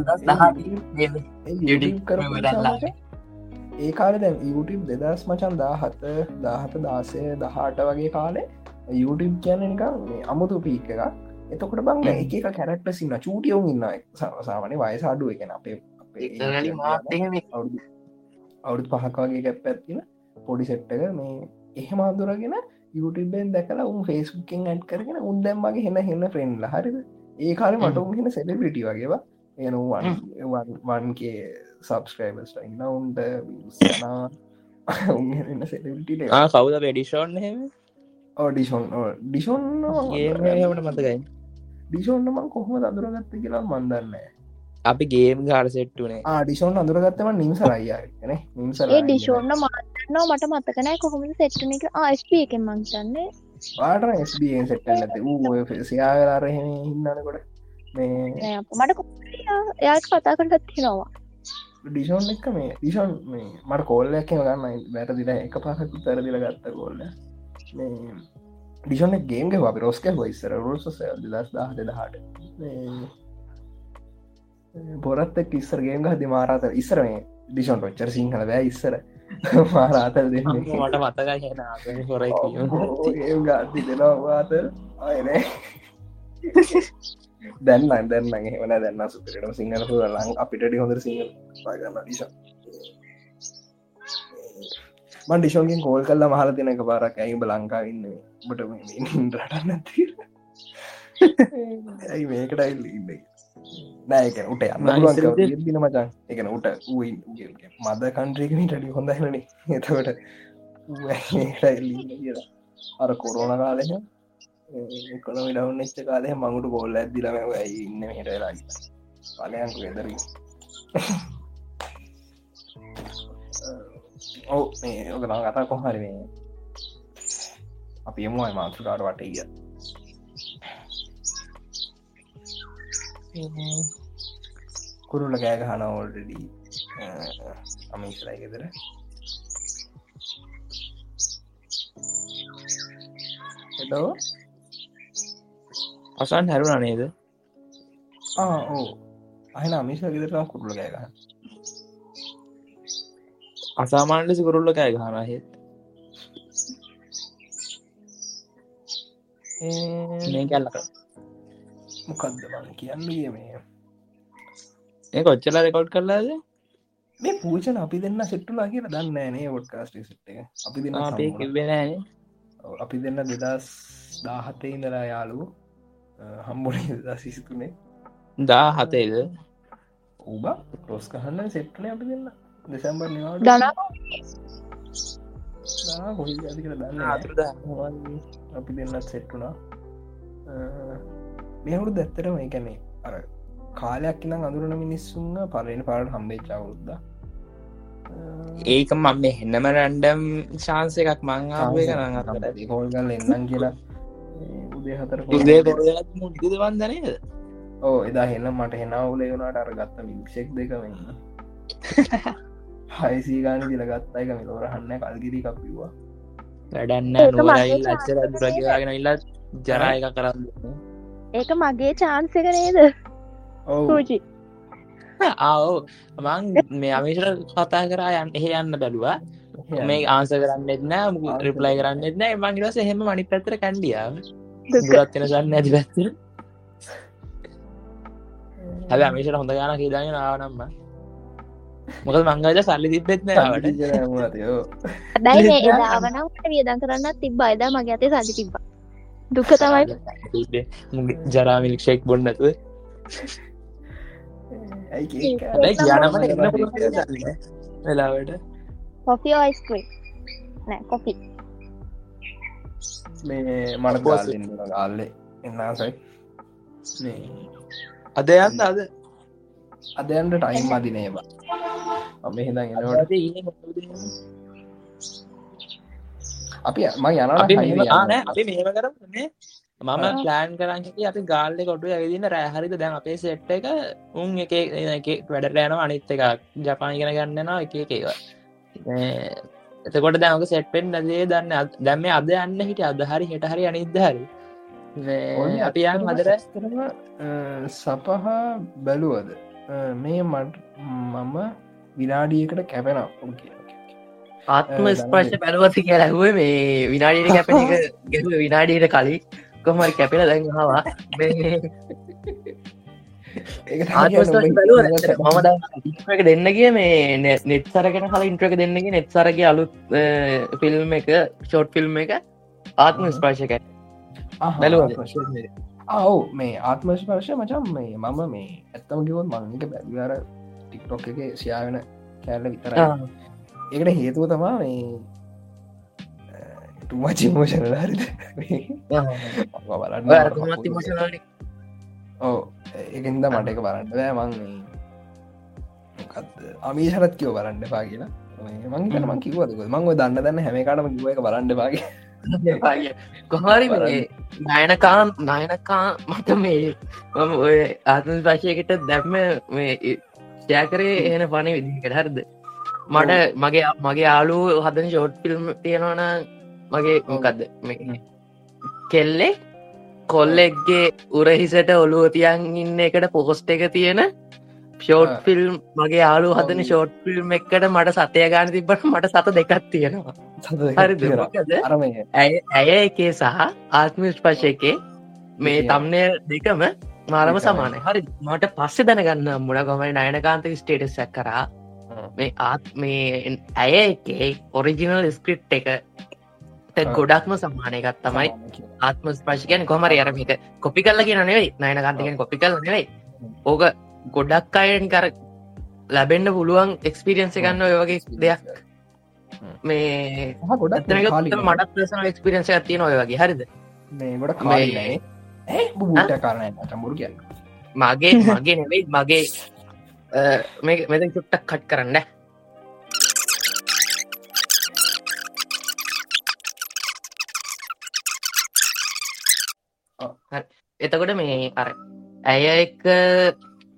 ඒ කාල දැ YouTube දෙදස් මචන් දාහත දාහත දාසය දහට වගේ කාලේ YouTube කියන්න නිකම් මේ අමුතු පීක් එක එතකොට බං එක එක කැරක්ට සින්න චූටියවුන් ඉන්න සාමන වයසාඩුව එකෙන අපේ අවුදු පහක් වගේ කැප් ඇත්තින පොඩි සෙට්ටක මේ එහෙම අදුරගෙන YouTubeෙන් දැකලා උන් ෆේස්බුකින් ඇඩ් කරගෙන උන් දැම්මගේ හෙන හෙන්න ෆ්‍රෙන්ඩ්ල හරිද? ඒ කාල මට උන් හෙන සෙලිබිටි වගේවා එනවන්ගේ සබස්ක්‍රයිබස්ට ඉන්න. උන්ට උන්න සෙලිබිට කවුද වැඩිෂෝන් හෙම ඩිෂොන් ඩිෂොන් ඒමට මතකයි. ඩිෂොන්නම කොහොම අදුරගත්ත කියලා මන්දන්න අපි ගේම් ගාර සෙට්ටුනේ ආඩිෂෝන් අඳුරගත්තම නිම්සරයිය න? නිම්සර ඒ ඩිෂෝන්න මාතනවා මට මතකනෑ කොහොමද සෙට්ටන එක ආස්ප එකෙන් මංතන්නේ පාට ස්බන් සෙට්ට ඇත වූ සයාගලාරහෙම හින්නනකොට මේ මට එයාට කතා කරටත් තියෙනවා. ඩිෂෝන් එක මේ ඩිෂෝන් මේ මට කෝල්ලයක් ගන්න වැරදිල එක පහකු තරදිල ගත්ත කොල්ල ඩිෂෝන ගේම්ග අපි රෝස්ක හොයිස්සර රෝස දස් දහ දෙදහට. පොරත්තක් ඉස්සරගේම හදි මාරාත ඉස්සර මේ ඩිෂොන් රොච්චර සිංහල බෑ ඉස්සර. මාරාතල් දෙන්න. මට මතකයි හොර ගත්ති දෙනවාත අයනේ දැන්න දැන්න එවන දැන්න සුපිරට සිංහල ලං අපිට හොඳර සිංහල පාගන්න ඩිෂ මන් ඩිෂෝගෙන් කෝල් කල්ලා මහල තින එක පාරක් ඇයිබ ලංකා ඉන්න? බට රටන්න ඇයි මේකට ඉල්ල නෑක උට යන්න මචන් එකන උට මද කන්ට්‍රීකමිට ඩි හොඳයින එතවට අර කොරෝන කාලෙහ කොනමි ඩවන්න එච්ච කාලය මඟුට බොල්ල ඇදදිලම ඇයි ඉන්න හිටලා කාලයන්ක වෙදරී ඔව මේ ඔක කතා කොහරි මේ අපි එමුවයි මාතෘකාට වට ගිය. කුරුල්ල කෑ ගහන ඕල්ඩඩී අමිස්රයි ගෙදර. එදෝ අසන් හැරුණ නේද? ඕ අහන අමිස ගෙදරම් කුරුල්ල කෑ ගහ අසාමාන්‍ය ලෙස කුරුල්ල කෑ ගහන හෙත් මේ කැල්ලක මොකක්ද බල කියන්නේ මේ? ඒ කොච්චල රෙකෝඩ් කරලාද? මේ පූචන අපි දෙන්න සෙට්ටුලා කියලා දන්න නේ ොඩ්කාස්ට සිට් එක. අපි දෙන්න අපේ සම්මුණ. කිවෙන ඔව්, අපි දෙන්න දෙදස් දාහතේ ඉඳලා යාලු හම්බුණ දසිස්තුනේ දා හතේද ඔබ රෝස් කහන්න සෙට්ටන අපි දෙන්න දෙසැම්බර් නිවාට දනා කොහි ඇති කියලා දන්න. අතුරද අපි දෙන්නත් සෙට්ටුනා මෙහුරු දැත්තරම එකනේ අර කාලයක් ඉනම් අඳුරන මිනිස්සුන්න පලෙන පාට හම්බේ චවුරුද්ද ඒක මම මේ හෙන්නම රැන්ඩම් ශාන්ස එකක් මංආවේ කරන්න අතර හෝල්ගල් එන්නම් කියලා උදේ හතර උදේ පොරලත් මුදද වන්දනේද ඕ එදා හෙන්න මට හෙනවුල වුණට අර ගත්ත මික්ෂෙක් දෙකමන්න හයිසීගාන දිල ගත්තයි එක මෙලෝර හන්න කල්ගිරි කපිවා වැඩන්න මගේ ලච්චර දුරගලාගෙන ඉල්ලත් ජරායක කරන්න ඒක මගේ චාන්සක නේද? ඔව්. සූචි ආවෝ මං මේ අමේශර කතා කරා යන්න එහෙ යන්න බැලවා. මේ ආන්ස කරන්නෙත් නෑ රිප්ලයි කරන්නෙත් නෑ. මංගිලස එහෙම මනි පැතර කැන්ඩියාව ගුරත්වෙන සන්න ඇති පැත්තර හැබ අමේශට හොඳ ගාන කීදාගෙන ආවනම්ම මොකද මංගජ සල්ලි තිබෙත් නෑවට දැයි මේ එදාවනට වියදන් කරන්න තිබ අයිදා මගේ අතේ සල්ලි තිබ දුක තමයි. ජරාමිලික්ෂෙක් බොන්නතුව යනමට වෙලාවට? කොෆි ඔයිස්ක්‍රී නෑ කොෆි මේ ගාල්ලන්න ගාල්ලෙ එන්නසයි අද යන්න අද. අදයන්ට ටයිම් අදිනේවා අම හිදන් එනවට අපි ම යන අපි අපි මෙහෙම කරන්නේ මම ප්ලෑන් කරංකි අපි ගාල්ල කොටු ඇවිදින්න රෑහරිද දැන් අපේ සෙට් එක උන් එක වැඩට යන අනිත් එක. ජපාන ඉගෙන ගන්නවා එක ඒවා. එතකොට දැමක සෙට්පෙන් නදේ දන්න දැම්ම අද යන්න හිට අදහරි හිට හරි අනිදහරි අපි යන් අදර කරම සපහා බැලුවද? මේ මට මම විනාඩියකට කැපෙන ආත්ම ස්පර්ශ පැනුවති කියලා ඇහුව මේ විනාඩීට කැපෙන එක ගැ විනාඩීට කලින්. කොමරි කැපෙන දැන් හවා මම දෙන්න කිය මේ නෙත් සරගෙන කල ඉන්ට්‍රක දෙන්නගේ නෙත් සරගේ අලුත් ෆිල්ම් එක ෂෝට් ෆිල්ම් එක ආත්ම ස්පර්ශක? ඔව් මේ ආත්ම ස්පර්ශ මචම් මේ මම මේ ඇත්තම කිවොත් මංක බැලිවර ටික්ටොක් එක සයාවෙන කෑල්ල විතර ඒකට හේතුව තමා මේ තුමචිමෝෂනල හරිද? බලන්න ඕ ඒකන්ද මට එක බලන්න බෑ. මං අමීශරත් කියෝ බලන්න පා කියලා. මං මං කිවද මං දන්න දන්න හැමකාටම කිව එක බලන්න පාගේ කොහරි නයනකා නයනකා මට මේ මම ඔය ආතම පශයකට දැම්ම මේ ෂෑකරේ එන පන විදිකට හරද? මට මගේ මගේ ආලු හදන ෂෝට් ෆිල්ම් තියෙනවන මගේ මොකක්ද කෙල්ලෙ කොල්ලෙක්ගේ උරහිසට ඔලුව තියන් ඉන්න එකට පොකොස්ට එක තියෙන ෂෝට් ෆිල්ම් මගේ යාලු හදන ෂෝට් ෆිල්ම් එකට මට සතය ගාන තිබට මට සත දෙකක් තියෙනවා. හරි ඇය එකේ සහ ආත්ම ස්පශ එකේ මේ තම්නය දෙකම මාරම සමානය. හරි මට පස්සෙ දැනගන්න මුණ ගොමයි නයනකාන්ත ස්ටේටසක් කරා. මේ ආත් මේ ඇය එකේ ඔරිජිනල් ස්ක්‍රිප් එක ගොඩක්ම සම්මානයකත් තමයි ආත්ම ස්පර්ශකයන් කොමර අරමික කොපි කල්ල කිය නෙවෙයි. නයනකාන්තකෙන් කොපි කල නෙවෙයි. ඕක ගොඩක් අයෙන් කර ලැබෙන්න්න පුළුවන් එක්ස්පිරියන්ස ගන්න ඔය වගේ දෙයක්. මේ ගොඩක් මටත් ප්‍රසන එක්ස්පිරියන්ස තියන ඔය වගේ. හරිද? මේ ගොඩ කාලයි බට කාරණය චම්බුරු කියන්න. මගේ මගේ නෙවෙයි මගේ මෙ චුට්ටක් කට් කරන්න. එතකොට මේ අර ඇය එක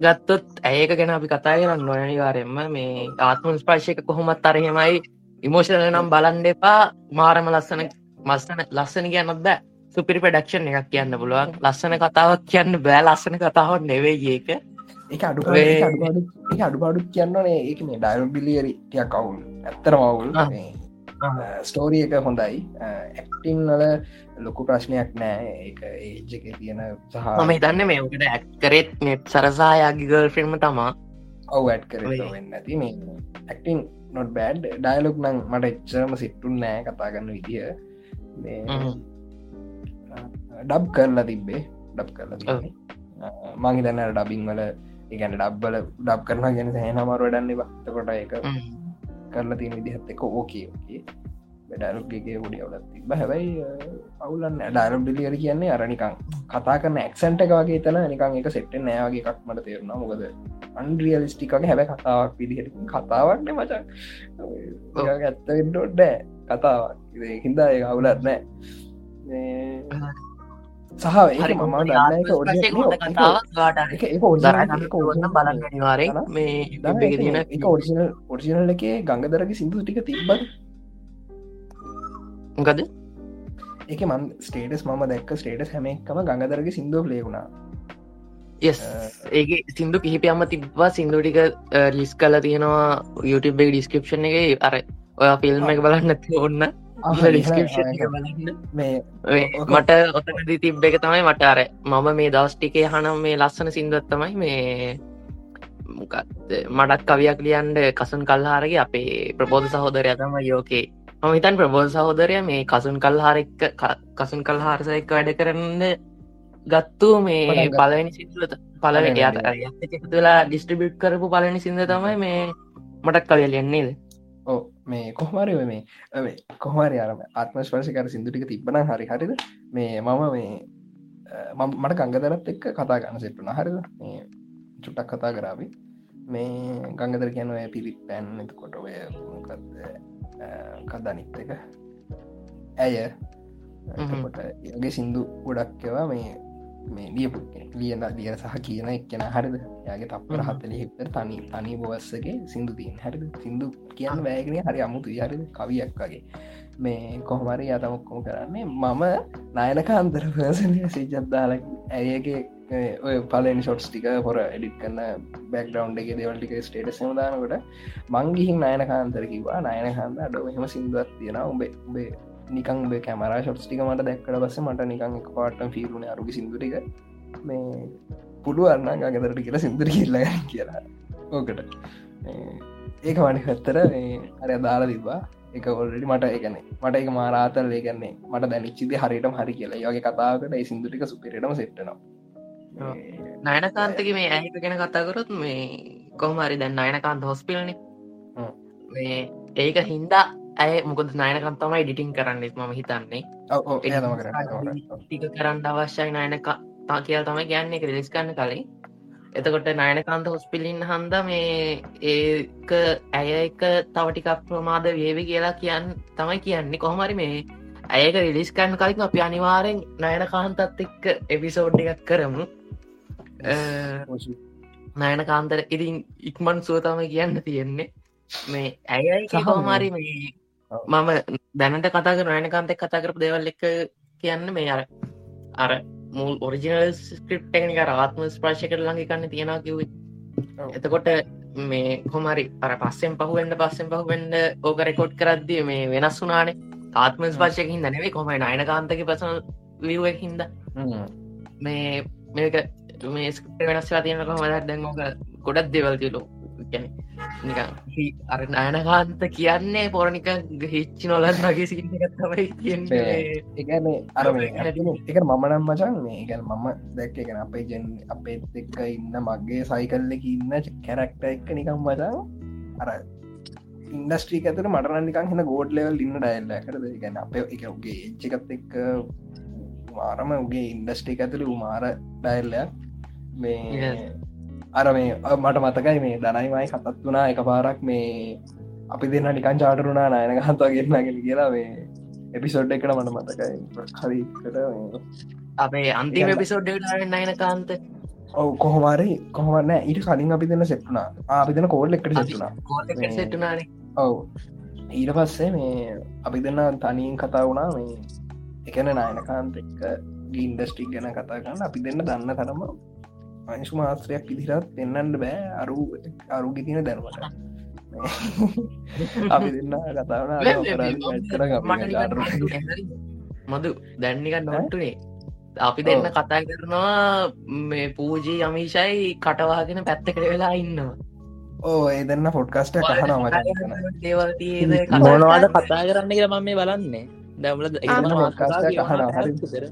ගත්තොත් ඇයක ගැන අපි කතා කරන්න නොයනිවාරෙන්ම මේ ආත්ම ස්පර්ශයක කොහොමත් අරහෙමයි ඉමෝෂණල නම් බලන්ඩ එපා. මාරම ලස්සන මස්සන ලස්සන කියන්නත් බෑ සුපිරි පඩක්ෂන් එකක් කියන්න පුළුවන්. ලස්සන කතාවක් කියන්න බෑ. ලස්සන කතාවක් නෙවේ ඒක. එක අඩු අඩුපාඩු කියන්නනේ. ඒක මේ ඩයිල් බිලියරි ටිය කවුල් ඇත්තර මවුල් ස්ටෝරිය එක හොඳයි. ඇක්ටිං වල ලොකු ප්‍රශ්නයක් නෑ. ඒ ඒජක තියෙන සහ මම හිතන්න මේ කට ඇක් කරෙත් නෙට් සරසායාගේ ගල් ෆිල්ම් තමා. ඔව ඇඩ් කර වෙන්න ඇති. මේ ඇක්ටිං නොට බෑඩ් ඩයිලොක් නං මට එච්චරම සිට්ටුන් නෑ කතාගන්න විදිහ ඩබ් කරලා තිබ්බේ. ඩබ් කරලා මංහි දන්න ඩබිං වල ඉගැන ඩබ්බල ඩබ් කරන ගැන සහනමර වඩන්න බත්තකොට එක කරලා තියෙන විදිහත් එක ඕකේ ඕකේ ඩයිලොක්ගේ ඩිය වලත් තිබ හැබයි අවුලන්න ඩයිලොක් ඩිලියර කියන්නේ අරනිකං කතා කරන එක්සන්ට එක වගේ තන නිකං එක සෙට්ට නෑවගේ එකක් මට තේරුණා. මොකද අන්ඩියලිස්ටිකගේ හැබ කතාවක් විදිහට කතාවක්න මචක් ඇත්ත ඩොඩ්ඩෑ කතාවක්. හින්දා ඒ අවුලත් නෑ සහ බලන්නවාරෙන් මේ ඔරිසිනල් ඔරිසිනල් එකේ ගංගදරගේ සිින්දු ටික තිබ්බ ගද එක මන් ස්ටේටස් මම දැක්ක ස්ටේටස් හැම එකම ගඟදරගේ සිින්දුව ලේවුණා ඒක සිින්දු කිහිපයම තිබ්වා සිින්දුටික ලිස් කල තියෙනවා YouTube එක ඩිස්කපෂන් එක. අර ඔය ෆිල්ම් එක බලන්න ඔන්න මට ඔතනදි තිබ්බ එක තමයි මට අර මම මේ දවස්ටිකේ හනම් මේ ලස්සන සිින්දුවත් තමයි මේ මටත් කවියක් ලියන්ඩ කසුන් කල්හාරගේ අපේ ප්‍රබෝධ සහෝදරය තම යෝකේ. මම හිතන් ප්‍රබෝධ සහෝදරය මේ කසුන් කල්හාරෙක් කසුන් කල්හාරසයක වැඩ කරන්න ගත්තු මේ පලවෙනි සිදුව පලවෙට තුලා ඩිස්ට්‍රිබිට් කරපු පලනි සිද තමයි මේ මටත් කවය ලියන්නේද ඕ මේ කොහමරි මේ කොහමරි අරම ආත්ම ස්පර්ශකර සිදුටික තිබන හරි හරිද? මේ මම මේ මට ගංගදරත් එක්ක කතා ගන්න සෙට්ටුන හරිද? මේ චුට්ටක් කතා කරාවි. මේ ගංගදර කියන ඔය පිරිත් පැන් මොකක්ද? කදනිත් එක. ඇය. ගේ සින්දු ගොඩක්කවා මේ ලියන ලිය සහ කියන එක්කෙන හරිද? යාගේ තපර හත්තල හිත තනි තනි බොවස්සගේ සිින්දු තිීන් හරිද? සිින්දු කියන්න වැෑගෙන හරි අමුතු හරිද? කවියක් වගේ. මේ කොහමරි අතමොක්කොම කරන්නේ මම නායනක අන්තර පසනය සිජත්දාල ඇයගේ ඔය පලෙන් ෂොට්ස් ටික හොර එඩික් කන්න බැක්ඩවන්් එක දෙවල්ටික ස්ටේට සමදානකට මංගිහින් නයන කාන්තර කිවා නයන හන්ද අඩ හෙම සිින්දුවත් තියෙන උබේ උබේ නිකං කැමර ෂොට්ස් ටික මට දැක්කට බස මට නිකං එක පාටම් ෆිරුණ අරුග සිදුරික මේ පුළුවන්න ගගෙදරට කියලා සිදුර කියල්ල කියලා. ඕකට. ඒක වනි හත්තර අර දාලා තිබා එක ඔල්ලි මට එකන මට එක මාරාතල් ඒගන්නේ මට දැනිච්චිද හරිටම හරි කියලා. යගේ කතාකට ඒ සිදුටික සුපිරටම සෙට්ටනවා නයනකාන්තක මේ ඇහික ගැන කතාකරොත් මේ කොහමරි දැන් අයනකාන්ත හොස්පිල්න. මේ ඒක හින්දා ඇය මොකද නයනකන් තමයි ඩිටිං කරන්නෙත් මම හිතන්නේ. ටික කරන්න අවශ්‍යයි නයනක තා කියල් තමයි ගැන්නේ රිලිස් කන්න කලින්. එතකොට නයනකාන්ත හොස්පිලින් හන්ද මේ ඒක ඇය එක තවටිකක් ප්‍රමාද වේවි කියලා කියන්න තමයි කියන්නේ. කොහමරි මේ ඇයක රිලිස් කන්න කලින් අපි අනිවාරෙන් නයනකාන්තත් එක්ක එපිසෝඩ් එකක් කරමු. නයන කාන්තර ඉතින් ඉක්මන් සුවතම කියන්න තියෙන්නේ. මේ ඇයයි කොහමරි මේ. මම දැනට කතා කර නයන කාන්තෙක් කතා කරපු දෙවල් එක කියන්න මේ අර අර මුල් ඔරිජිනල් ස්ක්‍රප් ටෙකනික රාත්ම ස්පර්ශකට ළඟ කන්න තියෙනවා ඔව්. එතකොට මේ කොමරි අර පස්සෙන් පහුවෙන්ට පස්සෙන් පහුවෙන්ඩ ඕක රෙකෝඩ් කරද්දිය මේ වෙනස් වුනානේ ආත්ම ස්පර්ශයකින් දැනවේ කොම නයන කාන්තක පසන ලියුවක් හින්ද. මේ මේක මේ ස්ක්‍රප්ට වෙනස්ලා තියෙන කොහමදක් දැන්ෝක ගොඩක් දෙවල්තිලු අර අයනකාන්ත කියන්නේ පොරනික හිච්චි නොලන් වගේ කියන්නේ එකන අර එක මමනම් මචන් මේ එකන මම දැක්ක එකන අපේ ජන් අපේත් එක්ක ඉන්න මගේ සයිකල්ලෙක ඉන්න කැරක්ට එක්ක නිකම් මචන් අර ඉන්ඩස්ට්‍රීක ඇතර මටරන්නිකන් හෙන ගෝඩ් ලෙවල් ඉන්න ඩයිල්ල කරද ගැන අප එක උගේ එච්චකත් එක්ක මාරම උගේ ඉන්ඩස්ට්‍රික ඇතුළ මාර ඩයිල්ලයක් මේ. අර මේ මට මතකයි මේ දනයිමයි කතත් වනා එක පාරක් මේ අපි දෙන්න නිකන් චාටරුණා නායන ගහන්තගෙන්න්නගෙන කියලා මේ එපිසොඩ් එකට මට මතකයි. හරිකට අපේ අන්තිම. පිසෝඩ් නයන කාන්ත. ඔව කොහොමරි කොහොමන්න ඊට කලින් අපි දෙන්න සෙට්ටුනා අපි දෙන කෝල් එකට සෙට්ටුනානේ ඔව්. ඊට පස්සේ මේ අපි දෙන්න තනින් කතා වුණා මේ එකන නායනකාන්ත එක්ක ගින්ඩස්ටික් ගැන කතා කරන්න. අපි දෙන්න දන්න තරම අංශු මාත්‍රයක් ඉදිරත් දෙන්නන්න බෑ. අරු අරුගි තින දැනවට අපි දෙන්න කතාවන මදු දැන්නික නොට්ටුනේ අපි දෙන්න. කතා කරනවා මේ පූජී අමිෂයි කටවාගෙන පැත්තකට වෙලා ඉන්නවා. ඕ ඒ දෙන්න පොඩ්කස්ට කහනවා මොනවාද කතා කරන්න කියලා මම මේ බලන්නේ. දැමල හරි.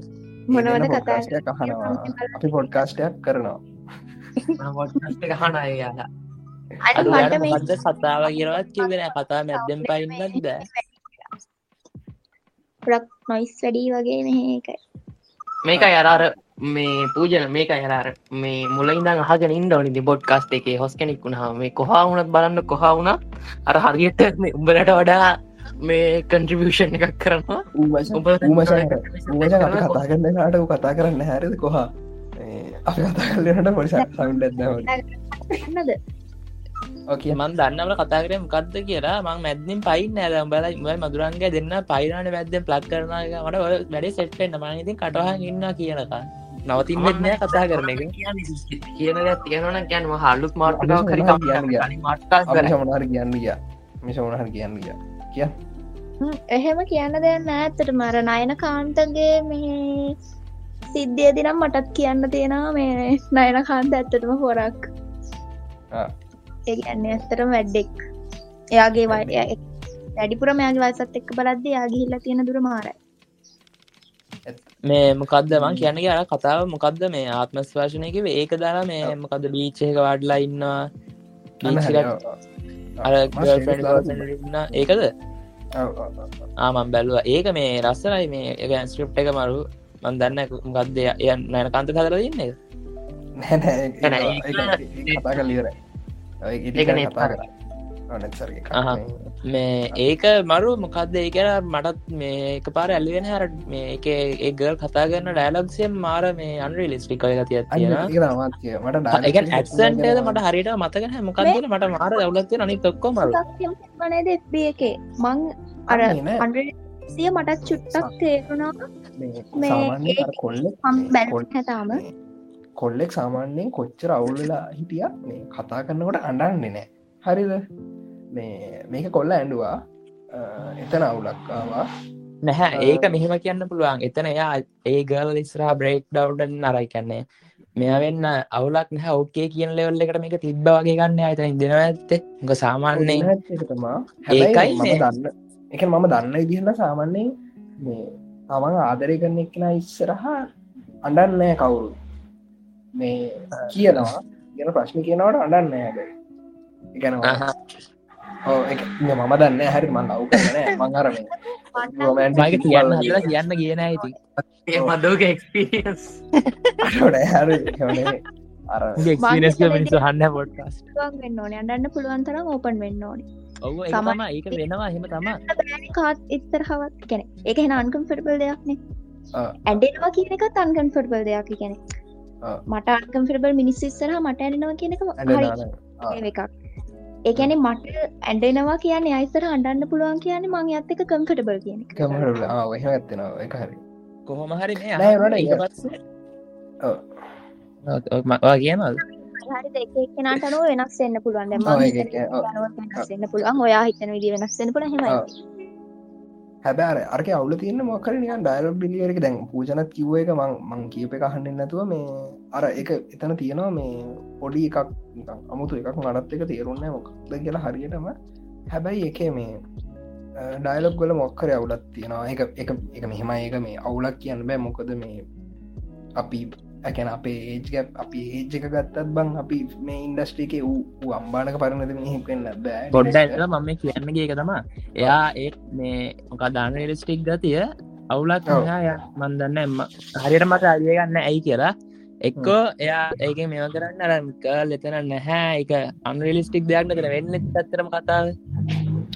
මොනවද කතා කහනවා අපි පොඩ්කාස්ටයක් කරනවා. හන යාලා. අනි මට කතාව කියරවත් කිවෙන කතා මැද්දෙන් පයින්නද ප්‍රක් නොයිස් වැඩී වගේ මෙහ එකයි මේක යරාර මේ පූජන මේක යරාර මේ මුලයිදන් අහගෙන ඉන්ඩවනි බොඩ් කාස්ට එකේ හොස් කෙනෙක් වුණා මේ කොහා වුණත් බලන්න කොහා වුණ අර හරියට මේ උඹලට වඩා මේ කන්ට්‍රිබියෂන් එකක් කරනවා. ඌමචන් අපි කතා කරන්න නාට ඌ කතා කරන්න හැරද කොහා? අපි කතා කල්ලට පොඩි සවන්ඩ නද? ඕකිය මන් දන්නවල කතා කරය මොකක්ද කියලා. මං මැද්දින් පයින්න ඇද බල මල් මදුරන්ගේ දෙන්න පයිරන මැද්දෙන් ප්ලක් කරනග මට වැඩේ සෙට්ෙන්න්න මනඉතින් කටහන් ඉන්න කියනක නවතින්නත්නය කතා කරන එක. කියන තියෙනවන ගැන හල්ලුත් මාර්ටකාව කරි මට්ටා අපි සමනහර කියන්න ගිය. මිස මනහර කියන්න ගිය. කිය එහෙම කියන්න දෙන්න ඇත්තට මර නයන කාන්තගේ මේ සිද්ධිය දිනම් මටත් කියන්න තියෙනවා මේ නයන කාන්ත ඇත්තටම හොරක්. ආ. ඒ කියන්නේ ඇත්තටම වැඩ්ඩෙක් එයාගේ වය වැඩිපුර මයාගේ වයසත් එක්ක බලද්ද යාගිහිල්ල තියෙන දුර මාරයි. මේ මොකක්ද මං කියන්න අර කතාව මොකක්ද මේ ආත්ම ස්පර්ශනයක ඒක දාලා මේ මොකද බීච්චයක වඩලා ඉන්නවා. ඒකද ආමන් බැලුව. ඒක මේ රස්සරයි මේ එක ස්ක්‍රප් එක මරු. මන් දන්න ගත්ද එය නෑන කන්ත හදර ඉන්න නේ කතා කර. මේ ඒක මරු මොකක්ද ඒක මටත් මේ එක පාර ඇල්ලිවෙන හර මේ එක ඒ ගල් කතා කරන්න ඩෑලක්සිය මාර මේ අන්රි ලිස්ටික ගතිය තියෙන මාත්ය මට එක ඇත්සන්ටේද මට හරිට මතකන මොකක්ද මට මාර දවලත්ය අනි තොක්කො මරු එකේ මං අර සිය මටත් චුට්ටක් තේරුණා. මේ කොල්ලෙක් හම් බැල් හැතාම කොල්ලෙක් සාමාන්‍යයෙන් කොච්චර අවුල්ලලා හිටිය මේ කතා කරන්නකොට අඩන්නේ නෑ. හරිද මේ මේක කොල්ල ඇඩුවා එතන අවුලක්කාවා නැහැ ඒක මෙහෙම කියන්න පුළුවන්. එතන එයා ඒ ගල් ඉස්රා බ්‍රේක් ඩව්ඩන් නරයි කන්නේ මෙයා වෙන්න අවුලක් නැහැ ඕකේ කියන ලෙවල් එකට මේක තිබ්බ වගේ ගන්න අතන දෙනවා ඇත්තේ. ග සාමාන්‍යයෙන් ඒකයි දන්න එක මම දන්න ඉදිහන්න සාමන්‍යෙන් මේ තමන් ආදරය කරන එක්න ඉස්සරහා අඩන්නෑ කවුරු. මේ කියනවා ගැන ප්‍රශ්න කියනවට අඩන්න එකනවා මම දන්න හරි මන් ලව් මංහරම මගේ කියන්න හදලා කියන්න කියන ඇති මදෝක ක්ස්පිනස් මිනිසු හන්න වෙන්න ඕනේ. අඩන්න පුළුවන් තරම් ඕපන් වෙන්න ඕනි. ඒම ඒක වෙනවා හෙම තම කාත් එත්තර හවත් ගැන එක හෙන අන්කම්ෆිටබල් දෙයක්නේ ආ. ඇඩෙනවා කියන එක අන්කන්ෆිටබල් දෙයක් ගැන. මට අන්කම්ෆිටබල් මිනිස් ඉස්සරහ මට ඇඩෙනවා කියන එක හරි. එකක් ඒකැනෙ මට ඇඩෙනවා කියන අයිසර අන්ඩන්න පුළුවන් කියන්නේ මං ඇත්තක කම්ෆටබල් කියන ඔහ ඇත්තනවා හරි. කොහොම හරි මේ නෑ, උනට ඊට ඒක- පස්සේ. ඔව්. වා කියනල් වෙනස් වෙන්න පුළුවන්. දැන් ඔව්, මම ඒක- හිතන ඒක- ඔව්. අනුව වෙනස් වෙන්න පුළුවන්. ඔයා හිතන විදිහ වෙනස් වෙන්න පුළුවන්. එහෙමයි. ඔව්. හැබැර අරක අවුල තියන්න මොකර නිකන් ඩයිල බිලියරක දැන් පූජනත් කිව්ව එක මං මං කියප එක අහන්න නැතුව මේ අර එක එතන තියෙනවා මේ පොඩි එකක් නිකන් අමුතු එකක් මනත් එක තේරුන්න මොකක්ද කියලා හරියටම. හැබැයි එක මේ ඩයිලොක් ගොල මොක්කර අවුලත් තියෙනවා. එක එක එක මෙහෙම ඒක මේ අවුලක් කියන්න බෑ. මොකද මේ අපි ඇකැන අපේ ඒජ්ග අපි ඒජ් එක ගත්තත් බං අපි මේ ඉන්ඩස්ට්‍රික වූ අම්බානක පරණද මෙහෙක්වෙන්න බෑ. පොඩ්ඩ ඇල මම කියන්නගේ එක තමා එයා ඒ මේ මොකා දාන ෙලස්ටික් ගතිය අවුලක් ඔව්. ය මන්දන්න එම හරියට මට අදිය ගන්න ඇයි කියලා. එක්කෝ එයා ඒක මෙව කරන්න අරක ලෙතන නැහැ. එක අන්රලිස්ටික් දෙයක් නතර වෙන්න ඇත්තරම කතාව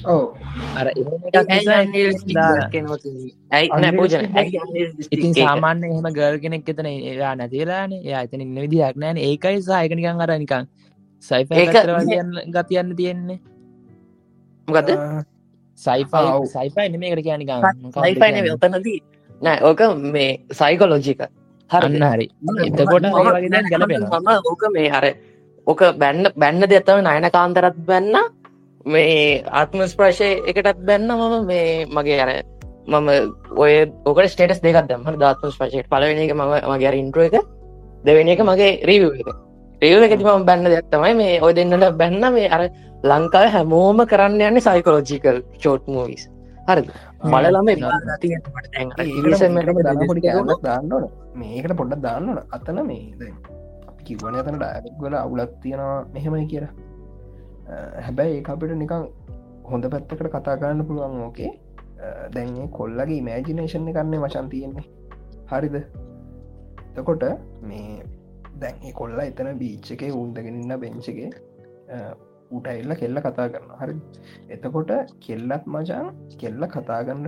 ඕ අර නෑ පූජන ඉතින් සාමාන්‍ය එහෙම ගල් කෙනෙක් එතන එයා නැතිලාන එයා එතන ඉන්න විදිහයක් නෑන ඒකයි සායකනිකන් අර නිකන් සයිෆ ගතියන්න තියෙන්නේ. මොකද ඔව්. සයිෆයි නෙමේකට සයිපයින ඔතනදී. නෑ ඕක මේ සයිකොලෝජික අන්න හරි. එතකොට ගැලපෙනවා මම ඕක මේ හර ඕක බැන්න බැන්න දෙත්තම නයන කාන්තරත් බැන්න මේ ආත්ම ස්ප්‍රශය එකටත් බැන්න මම මේ මගේ අර මම ඔය ඕකට ස්ටේටස් දෙකක් දම ධාත්ම ස්පශයට පලවෙෙන එක මම මගේ ඉන්ට්‍ර එක. දෙවෙනි එක මගේ රීව එක. රීව එකති මම බැන්න දෙයක් තමයි මේ ඔය දෙන්නට බැන්න මේ අර ලංකාව හැමෝම කරන්න යන්නේ සයිකලෝජිකල් චෝට් මූවිස් හරි දාන්නන මේකට පොඩ්ඩ දාන්නන අතන මේ කිවන අතන ඩයගල අවුලත් තියෙනවා මෙහෙමයි කියලා හැබැයි ඒ අපිට නිකං හොඳ පැත්තකට කතා කරන්න පුළුවන් ඕකේ. දැන්නේ කොල්ලගේ මෑජිනේෂන් කරන්නේ වශන් තියෙන්නේ. හරිද? තකොට මේ දැන් කොල්ල එතන බීච්ච එක උන්දගෙනන්න බෙංචගේ උට එල්ල කෙල්ල කතා කරන හරි එතකොට කෙල්ලත් මචන් කෙල්ල කතාගන්න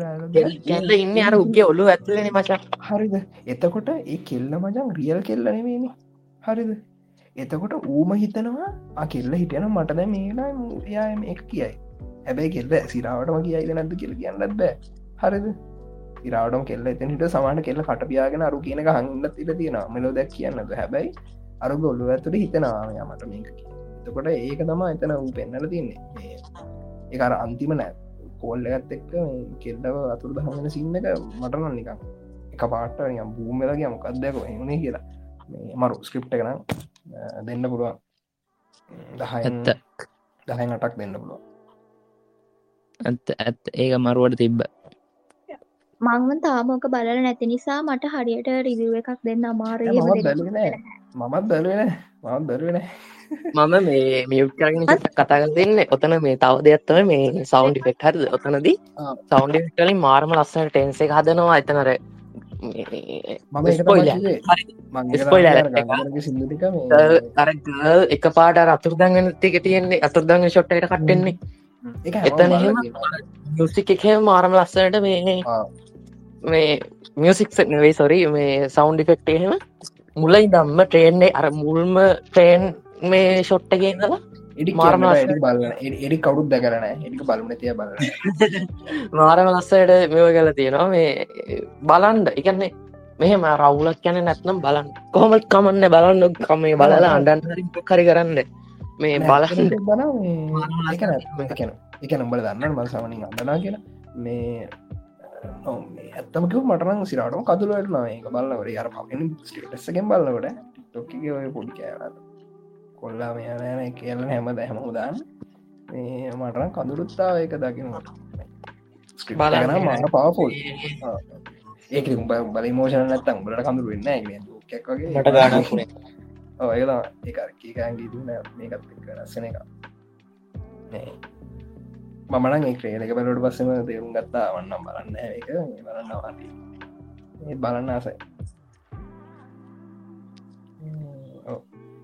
කෙල්ල ඉන්න අර උගේ ඔලු ඇත්ලන මචා. හරිද? එතකොට ඒ කෙල්ල මචන් රියල් කෙල්ල නෙවෙනි හරිද එතකොට ඌම හිතනවා ආ කෙල්ල හිටයන මටද මේලා යාම එක කියයි. හැබැයි කෙල්ල සිරාවටම කියයිද නැද කියල කියන්නත් බෑ. හරිද? ඉරාවටම කෙල්ල එතන හිට සමාන කෙල්ල කටපියාගෙන අරු කියනක හඟන්න තිල තියෙන මෙලෝ දැක් කියන්නද? හැබැයි අරු ගොල්ලු ඇතුට හිතනවා යමට මේක එතකොට ඒක තමා එතන වූ පෙන්නල තින්නේ. ඒකර අන්තිම නෑ. කෝල්ල ඇත් එක්ක කෙල්ලව අතුර දහගෙන සින්නක මටනන් නිකම් එක පාට බූමලගේ මොකක්දයක එවුණේ කියලා. මේ මරු ස්ක්‍රිප්ට කන දෙන්න පුළුවන්. දහ ඇත්ත. දහයි අටක් දෙන්න පුළුවන්. ඇත්ත ඇත් ඒක මරුවට තිබ්බ. මංවන් තාමෝක බලල නැති නිසා මට හරියට රිවිව් එකක් දෙන්න අමාරය. මමත් බැලුවෙන මත් බැලුවෙන මම මේ මියුට් කරගෙන කතාග දෙන්න. ඔතන මේ තව දෙයක්ත්තම මේ සෞන්් ෆෙක්් හරද? ඔතනදී ආ. සෞන්් ෆෙක්ටලින් මාර්ම ලස්සන ටෙන්සේ හදනවා. එතනර අර එක පාට අතුරදංගන තික තියෙන්නේ. අතුරදංග ෂොට්ට කට්ටෙන්නේ. එතන. මියසික් එක මාරම ලස්සනට මේ. මේ මියසික් නෙවෙයි සොරි මේ සෞන්් ෆෙක්ට එහෙම මුලයි දම්ම ට්‍රේන්නේ අර මුල්ම ට්‍රේන් මේ ෂොට්ටගේදලා එඩි. එඩි බලන්න එඩි කවුරුත් දැකරන එඩික බලන තිය බලන්න මාරම ලස්සට මෙව කල තියෙනවා මේ බලන්ඩ එකන්නේ මෙහෙම රවුලක් යන නැත්නම් බලන්න. කොහොමත් කමන්න බලන්න. කමේ බලලා අන්ඩන් කරි කරන්න. මේ බන එක නම්බල දන්න මල් සමනින් අඳනා කියලා. මේ ඇත්තමක මටන සිරටම කතුලට නවා එක බලන්නවට අර පගෙන ස්ටේටස්සකෙන් බලන්නවට ටොක්කගේ ඔය පොඩි කෑලට කොල්ලා මෙයන කියල හැම දැහම උදාන්න මේ මටන කඳුරුත්තාව එක දකිනට ගන මාර පවෆුල් ඒක බල මෝෂන නැත්තම් උඹලට කඳුරු වෙන්න ක් වගේ. මට ගානක් වුණේ ඔයලා ඒකර්කීකන්ගේ දුන්න. මේකත් රස්සන එක. මමන ඒක්‍රේ එක බලට පස්සම තේරුම් ගත්තා. වන්නම් බලන්න එක බලන්න වාති ඒ බලන්න ආසයි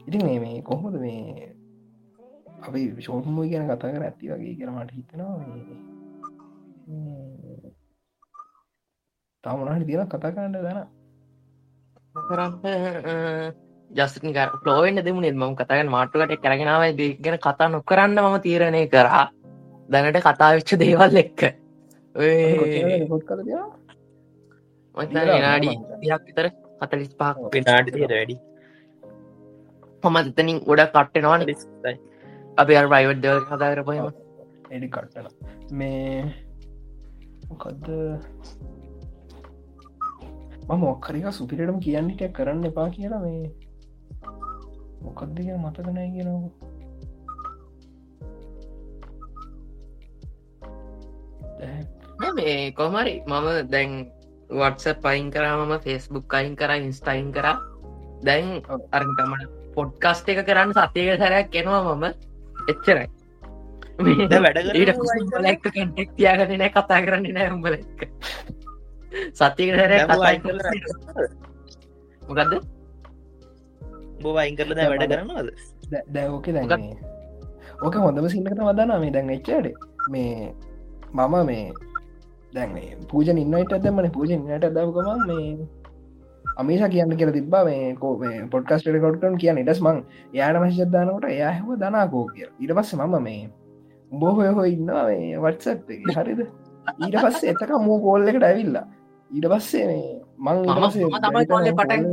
ඉතින් මේ මේ කොහොමද මේ අපි ශෝර්ම ගැන කතා කර ඇති වගේ කරමට හිතනවා තමනට තියෙන කතා කරන්න දන කරන්න ජස්ටින් ලෝවෙන්න දෙමුණේ මම කතාගෙන මාටුකට කරගෙනාව ගැන කතා නොකරන්න මම තීරණය කරා. දැනට කතාවිච්ච දේවල් එක්ක. පොත් කල නාඩි යක් විතර කතලිස් පිනාට තියට වැඩි හොම එතනින් ගොඩ කට්ටෙනවාන අපි අර කතා කරපයම එඩි කට්ටන මේ මොකක්ද මොක්කරික සුපිරටම කියන්නට කරන්න එපා කියලා මේ මොකක්ද කිය මතකනෑ කියනවා මේ කොමරි මම දැන් වටස පයින් කරා මම ෆෙස්බුක් අයින් කර ඉන්ස්ටයින් කර. දැන් අරටමට පොඩ්කස්ට එක කරන්න සතියක සැරයක් කෙනවා මම. එච්චරයි. වැඩ ඊට කටෙක් තියාගන නෑ කතා කරන්න නෑ උඹල එක්ක. සතියක සැරය මොකක්ද බෝ අයින් කරල දැ වැඩ කරනවද? දැවෝක දැන්නේ ඕක හොඳම සින්නකත වදනා මේ දැන් එච්චට මේ මම මේ දැන්නේ පූජ ඉන්නට ඇතමන පූජ ඉන්නට දවකම මේ අමිසා කියන්න කියල තිබා මේ කෝ පොඩ්කස්ට කොට්ටන් කියන ඉටස් මං යාට මශද්ධානකට එයාහව දනාකෝ කිය ඉට පස්ස මම මේ බොහොය හෝ ඉන්නවා මේ වටසත් හරිද? ඊට පස්සේ එතක මූ කෝල්ල එකට ඇවිල්ලා. ඊට පස්සේ මේ මං පටන්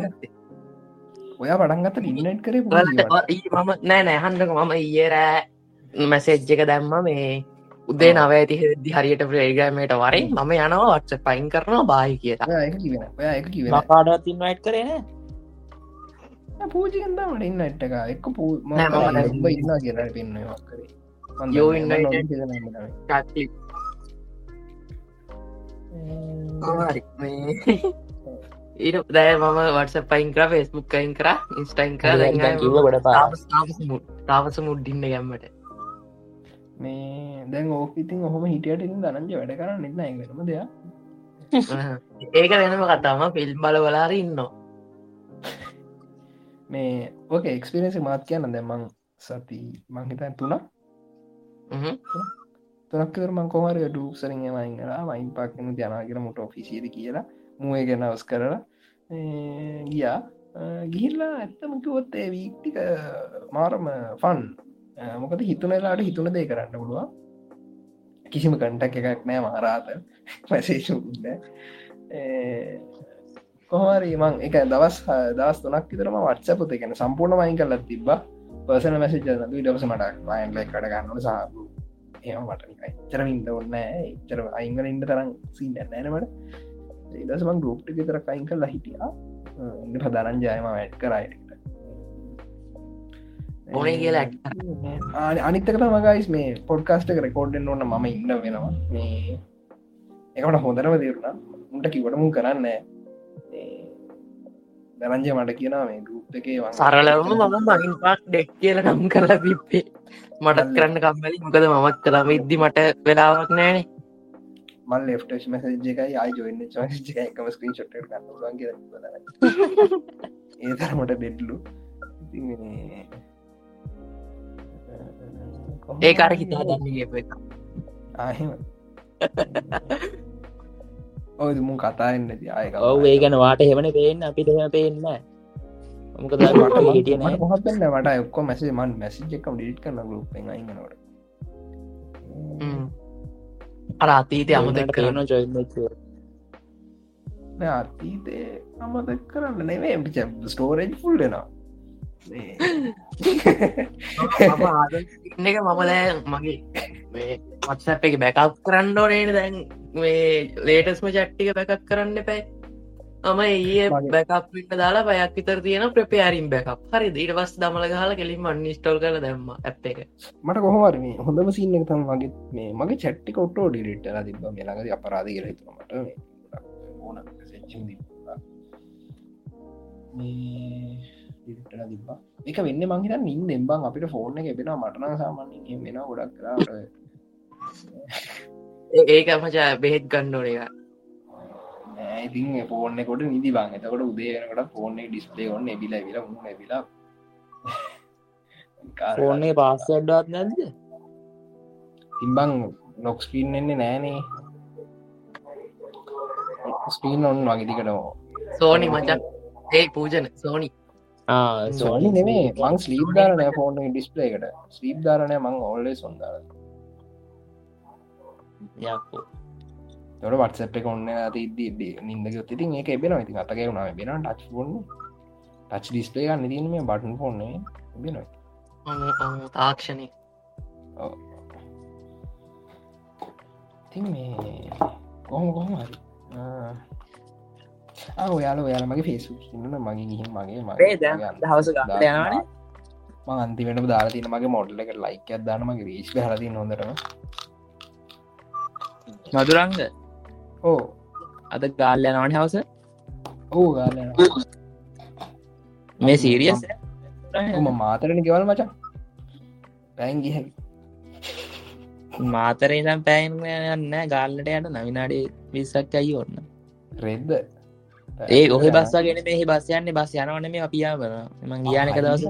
ඔයා පටන්ගත ඉන්නට් කරේ මම නෑ නෑහන්ඩක මම ඊයරෑ මැසෙජ්ජක දැම්ම මේ උදේ නව ඇති හෙදදි හරියට ප්‍රේගමට වරේ මම යනවා වටස පයින් කරනවා බාහි කිව කාඩත් ඉන්වයිට් කරන පූජිකන්දාමට ඉන්න එට්ටක එක්ක පූ උඹ ඉන්න කියරට පෙන්නවා කරේ. invited. ටක්ලි ඊට දැය මම වටස පයින් කර ෆෙස්බුක් කයින් කර ඉන්ස්ටයින් කර. තාවස මුඩ්ඩින්න ගැම්මට. මේ දැන් ඕක ඉතින් ඔහොම හිටියට ඉන්න දනංජ වැඩ කරන්න එන්න ඇගරම දෙයක්. ඒක වෙනම කතාම ෆිල්ම් බල වලාර ඉන්නවා. මේ ඕක එක්ස්පිරෙන්සි මාත් කියන්න දැමං සති මංහිතන් තුනා හ්ම්. තුනක්කර මං කොමරය ඩූක්සරින් මයින් කලා මයින් පක්න ජනාගෙන මුට ෆිසිද කියලා මුවේ ගැන අවස් කරලා ගියා. අ, ගිහිල්ලා ඇත්තමකිවොත් ඒ වීක්ටික මාරම ෆන් මොකද හිතුනලාට හිතුන දේ කරන්න පුළුවන් කිසිම කටක් එකක් නෑ මහරාත මැසේෂුන්න කොහමරි මං එක දවස් හ- දවස් තුනක් විතරම වටසපත ගැන සම්පූර්ණ මයින් කරලත් තිබ පර්සන මැසේජ දවස මට මයින්ල කඩ ගන්නට සාපු ඒම මට චරමින්ද ඔන්න චර අයිංගල ඉන්න තරම් සිීන්න නෑනමට ඒදසමන් ගරුප්ට විතර කයින් කල්ලා හිටියා. ඉන්න ප්‍රධානන් ජයම වැඩ් කරයිට ඕනේ කියලා ඇක්ටර්. අනිත්තක මගයිස් මේ පොඩ්කාස්ට රෙකෝඩ්ඩෙන් ඕන්න ම ඉන්න වෙනවා. මේ එකට හොඳරම දේරුණා උන්ට කිවටමුන් කරන්න දරංජය මට කියනා මේ ගුප් එකේ සරලවම මම මගින් පාක් ඩෙක් කියල නම් කරලා පිප්පේ මටත් කරන්න කම්මලි මොකද මමත් කරම ඉද්දි මට වෙලාවක් නෑනේ මල් ලෙෆ්ටස් මසජ එකයි අයජොන්න එකම ස්ක්‍රීන් ෂොට් ගන්න කිය ඒ තරමට ඩෙඩ්ලු ඒ අර හිතා දන්න එක. ආහෙම ඔය මුන් කතාන්න ඇති ආයක ඔව ඒ ගැන වාට හෙවන පේෙන් අපිට හෙම පේන්න මොකද මට හිටියන මොහත්න්න මට එක්කො මැසේ මන් මැසිජ් එකම් ඩිට කරන ගුප් හ්ම්. අර අතීතය අමතක් කරන කරන චොයි අතීතේ අමතක් කරන්න නෙවේ ස්ටෝරේජ් ෆුල්ලෙනවා ඉන්න එක මම දැන් මගේ මේ වත්සැප් එක බැකප් කරන්න ඕනේන දැන් මේ ලේටස්ම චට්ටික බැකක් කරන්න පැයි මම ඒ බැකප්ට දාලා බයක් විතර තියෙන ප්‍රපයාරින් බැකප් හරි දීට පස් දමල හල කෙලින් අන්නිස්ටෝල් කල දැම්ම ඇ් එක. මට කොහමර මේ හොඳම සින්න එක තම මගේ මේ මගේ චැට්ටි කොට්ටෝ ඩිරිට්ල තිබ මේ ළඟද අපරාධ කියල හිතුමට ඕන ඩිරිටල තිබා එක වෙන්න මංහිත නින් එම්බං අපිට ෆෝර්න එක එබෙන මටන සාමාන්‍ය වෙන ගොඩක් කරට ඒක මචා බෙහෙත් ගණ්ඩෝන එක. ඉතින් ෆෝර්න කොට නිදි බං. එතකොට උදේනකට ෆෝර්න ඩිස්පලේ ඔන්න එබිල විල මුණ එබිලා ෆෝන්නේ පාස්සඩ්ඩත් නැද්ද? තිම්බං නොක්ස්පීන් එන්නේ නෑනේ. ස්පීන් ඔන්න වගේදිකටම සෝනි මචක් ඒ පූජන සෝනි සෝනි නෙමේ මං ස්ලීප් දාරනය ෆෝන් ඩිස්පලේකට ස්ලීප් දාරනය මං ඔල්ලේ සොන්දාර තොට වටසප් එක ඔන්න ඉද නිදක තිතින් ඒක එබෙන ඉති අතක වුණා බෙන ටච් ෆෝන් ටච් ඩිස්පලේ ගන්න තින මේ බටන් ෆෝන්නේ බෙන තාක්ෂණය ඉතින් මේ කොහොම කොහොම හරි ඔයාල ඔයාල මගේ ෆේසු ඉන්න මගේ ගිහින් මගේ ඒ දැන් දවස ගන්න යනවානේ. ම අන්තිමට දාලා තින මගේ මොඩල එක ලයික් දන්න මගේ රීස් හලති නොදරම මදුරංග? ඕ අද ගාල්ල යනවන හවස ඕ ගාල මේ සීරියස් ම මාතරණ ගෙවල් මචා. පැන්ගිහ මාතරේ දම් පෑන් යන්න ගාල්ලට යට නවිනාඩේ විස්සක් අයි ඔන්න රෙද්ද ඒ ඔහ බස්සගෙන මේ බස් යන්නේ බස් යනවන මේ අපියාවන මං ගියානක දවස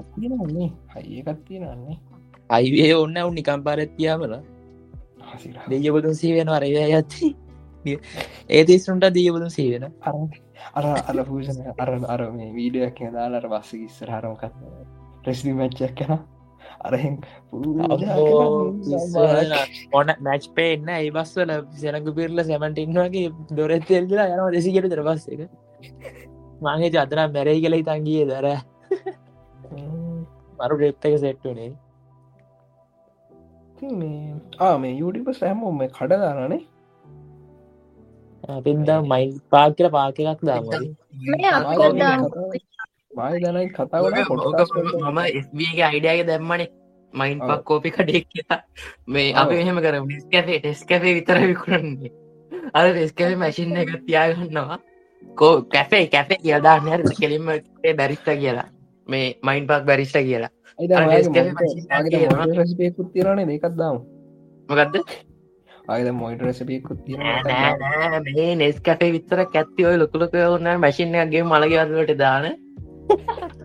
හයිකත්තිනන්නේ අයිවේ ඔන්න උන් නිකම් පාරත්තියාවල දෙයබුදුන් සීවෙන අරය ඇත්ති. ඒ තිස්සුන්ට දීබුදුන් සීවෙන. අර අර පූෂණ අර අර මේ වීඩියක් දාලර බස්ස ඉස්සර හරමකත් ප්‍රෙස්ලි මච්චක් කන අරහෙන් ඔන්න මැච් පේන්න ඒ බස්වල සැනගු පිරල සැමටින්වාගේ දොරෙත් එල්ලා යනවා. දෙසිකට තර බස් එක මගේ ජතනම් මැරයි කළ හිතන්ගේ දර මරු ඩෙප් එක සෙට්ටුනේ මේ ආ මේ යුඩිප සෑමෝ මේ කඩදානනේ පින්ද මයින් පාක් කියල පාක එකක් දාම මයි දැනයි කතාවට මම ස්ගේ අයිඩියගේ දැම්මනේ. මයින් පක් කෝපි කඩෙක් කියලා. මේ අපි මෙහෙම කර ඩිස් කැේ ටෙස් කැේ විතර විකුරන්නේ අද ටෙස්කැේ මැසින්න එක තියාගන්නවා කෝ කැෆේ කැෆේ කියදාන්න හර කෙලින්ම බැරිස්ට කියලා. මේ මයින් පක් බැරිස්ට කියලා. රැසිපයකුත් තිරනේ දෙකත් දාම. මොකක්ද අයද මොයිට රැසපයකුත් මේ නෙස් කැපේ විතර ඇත්ති ඔය ලොකුලක ඔන්න මැසින්නගේ මළගවදලට දාන.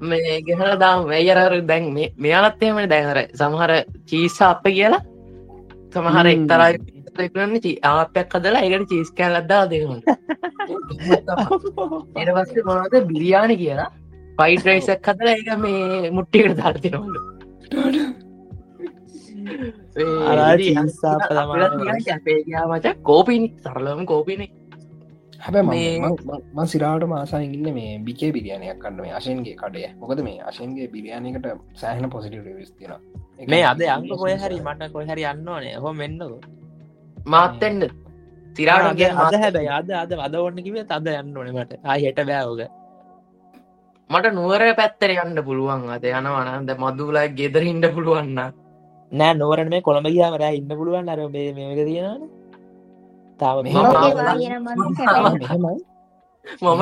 මේ ගෙහල දාම්. වැයරර දැන් මෙයාලත්තේම දැනර සමහර චීසා අප කියලා. සමහර එක්තරයි චි ආපයක් කදලා එකට චිස් කැල්ලද්දා දෙන්න එනවස්ස මොනද බිරියානි කියලා. පයිට රයිසක් කදලා එක මේ මුට්ටිකට ධර්තිනවලු මච කෝපිනි. සරලම කෝපිනේ. හැබැ සිරාට මාසාය ඉන්න මේ බිකේ බිරියානයක් කන්න මේ අශයන්ගේ කඩය මොකද මේ අශයන්ගේ බිරියානකට සෑහන පොසිට විස්තින මේ අද අංක කොය හරි මට කොයි හරි යන්න ඕනේ. හො මෙන්නක මාත්තෙන්ඩ තිරාටගේ අද හැබැයි අද අද අද ඔන්න කිව අද යන්න ඕනේ මට. ආයි හෙට බෑෝග මට නුවර පැත්තර යන්න පුළුවන් අද යනවනද මදුලයි ගෙදරහින්ට පුළුවන්න නෑ නොවරන මේ කොළඹ ගියාමර ඉන්න පුළුවන් අර මේක තියෙනන තාව මම-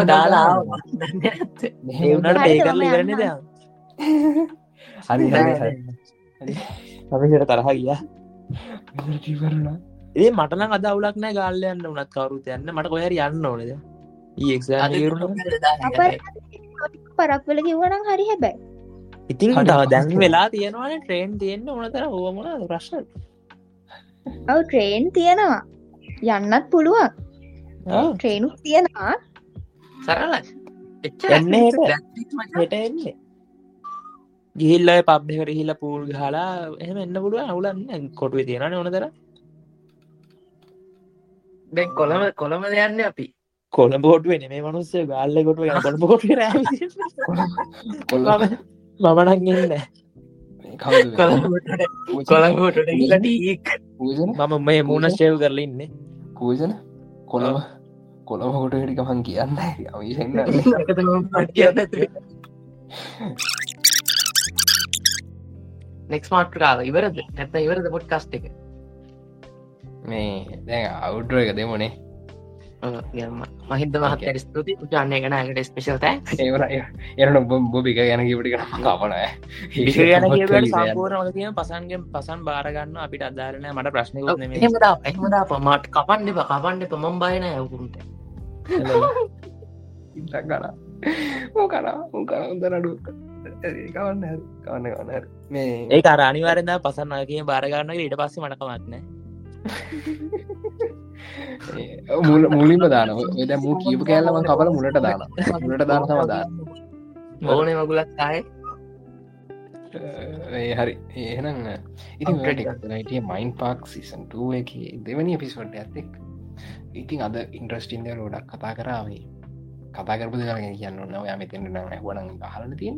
දාලා ආවා. දන්නේ නැත්තේ. ඒ වුණට හරි, හරි හරි අපිට තරහ ගියා ඒ මටන අද අවුලක් නෑ ගාල්ල යන්න උනත් කවරුත් යන්න. මට කොහරි යන්න ඕනෙද අද ඒක්රුණ අප පරක් වෙල කිව්වනම් හරි හැබැයි. ඉතින් දැන් වෙලා තියෙනවාන ට්‍රේන් තියෙන්න්න ඕනතර හෝමන ප්‍රශ්න? ඔව ට්‍රේන් තියෙනවා. යන්නත් පුළුවන්. ට්‍රේනු තියෙනවා. සරලයි. එච්චර එන්න හෙට. දැක්විත් මචං. හෙට එන්නේ. ගිහිල්ල පබ්ිකට හිල්ල පූල් හලා එහම එන්න පුළුව අවුලන්න කොටුව තියෙන ඕනතර දැන් කොළම කොළම දෙයන්න අපි. කොළ බෝටුව මේ මනුස්සේ ගල්ල කොටුව යන කොළ බෝට මමනක්ගන්න කොළමට ඩීක් පූජන මම මේ මුණ ශේව් කරල ඉන්න. පූජන කොළම කොළමකොට ටිකමන් කියන්න අවිසන්න නෙක්ස් මාට්‍රකාව ඉවරද? නැත ඉවරද පොට් කස්ට එක මේ දැ අවුඩ්ුව එක දෙමනේ. මහින්ද මහත ස්තුති ජානය කනකට ස්පේෂල් තෑ එරන බොබික ගැන කිපටි කන කපන ගැන සම්පූර්ණ පසන්ගෙන් පසන් බාරගන්න අපිට අදාරන මට ප්‍රශ්නය එහමදා පමට කපන්න එප කපන්න එප. මම් බයන යකුන්ට ඉට කන. ඕ කන උ කන. උද නඩු කවන්න කවන්න කවන්න මේ ඒ අර අනිවාරද පසන්න කිය බාරගන්න ඊට පස්සේ මටකමත්න මුලින්ම දානව එද මූ කියපු කෑල්ලම කපල මුලට දාන මුලට දාන තම දාන්න ඕන මගුලත් ඒ හරි. ඒනම් ඉතිටිය මයින් පාක් සිසන්ටුව එක දෙවනි පිස්වට ඇත්තෙක් ඉතින් අද ඉන්ට්‍රස්ටින්ද ලෝඩක් කතා කරාවේ කතා කරපු කරගෙන කියන්න නොව මෙතෙන්ට නම් ඇහුවන හලන තියෙන්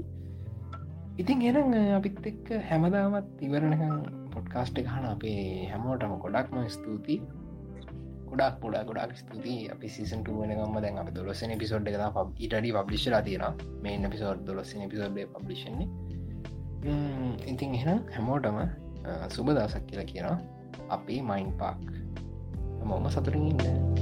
ඉතින් එනම් අපිත් එක්ක හැමදාමත් ඉවරණකම් පොඩ්කාස්ට් එක හන අපේ හැමෝටම ගොඩක්ම ස්තුතියි. ගොඩක් පොඩා ගොඩක් ස්තුතියි. අපි සිසන්ට වෙනකම දැන් අප දොලස්සන පිසෝඩ් එක ඉටඩි පබ්ලිෂලා තියෙන මේ පිසෝඩ් දොලස්සන පිසෝඩ් පබ්ලිෂන්නේ ඉතින් එහෙන හැමෝටම සුබ දවසක් කියලා කියනවා. අපි මයින් පාක් මොම සතුරින් ඉන්න.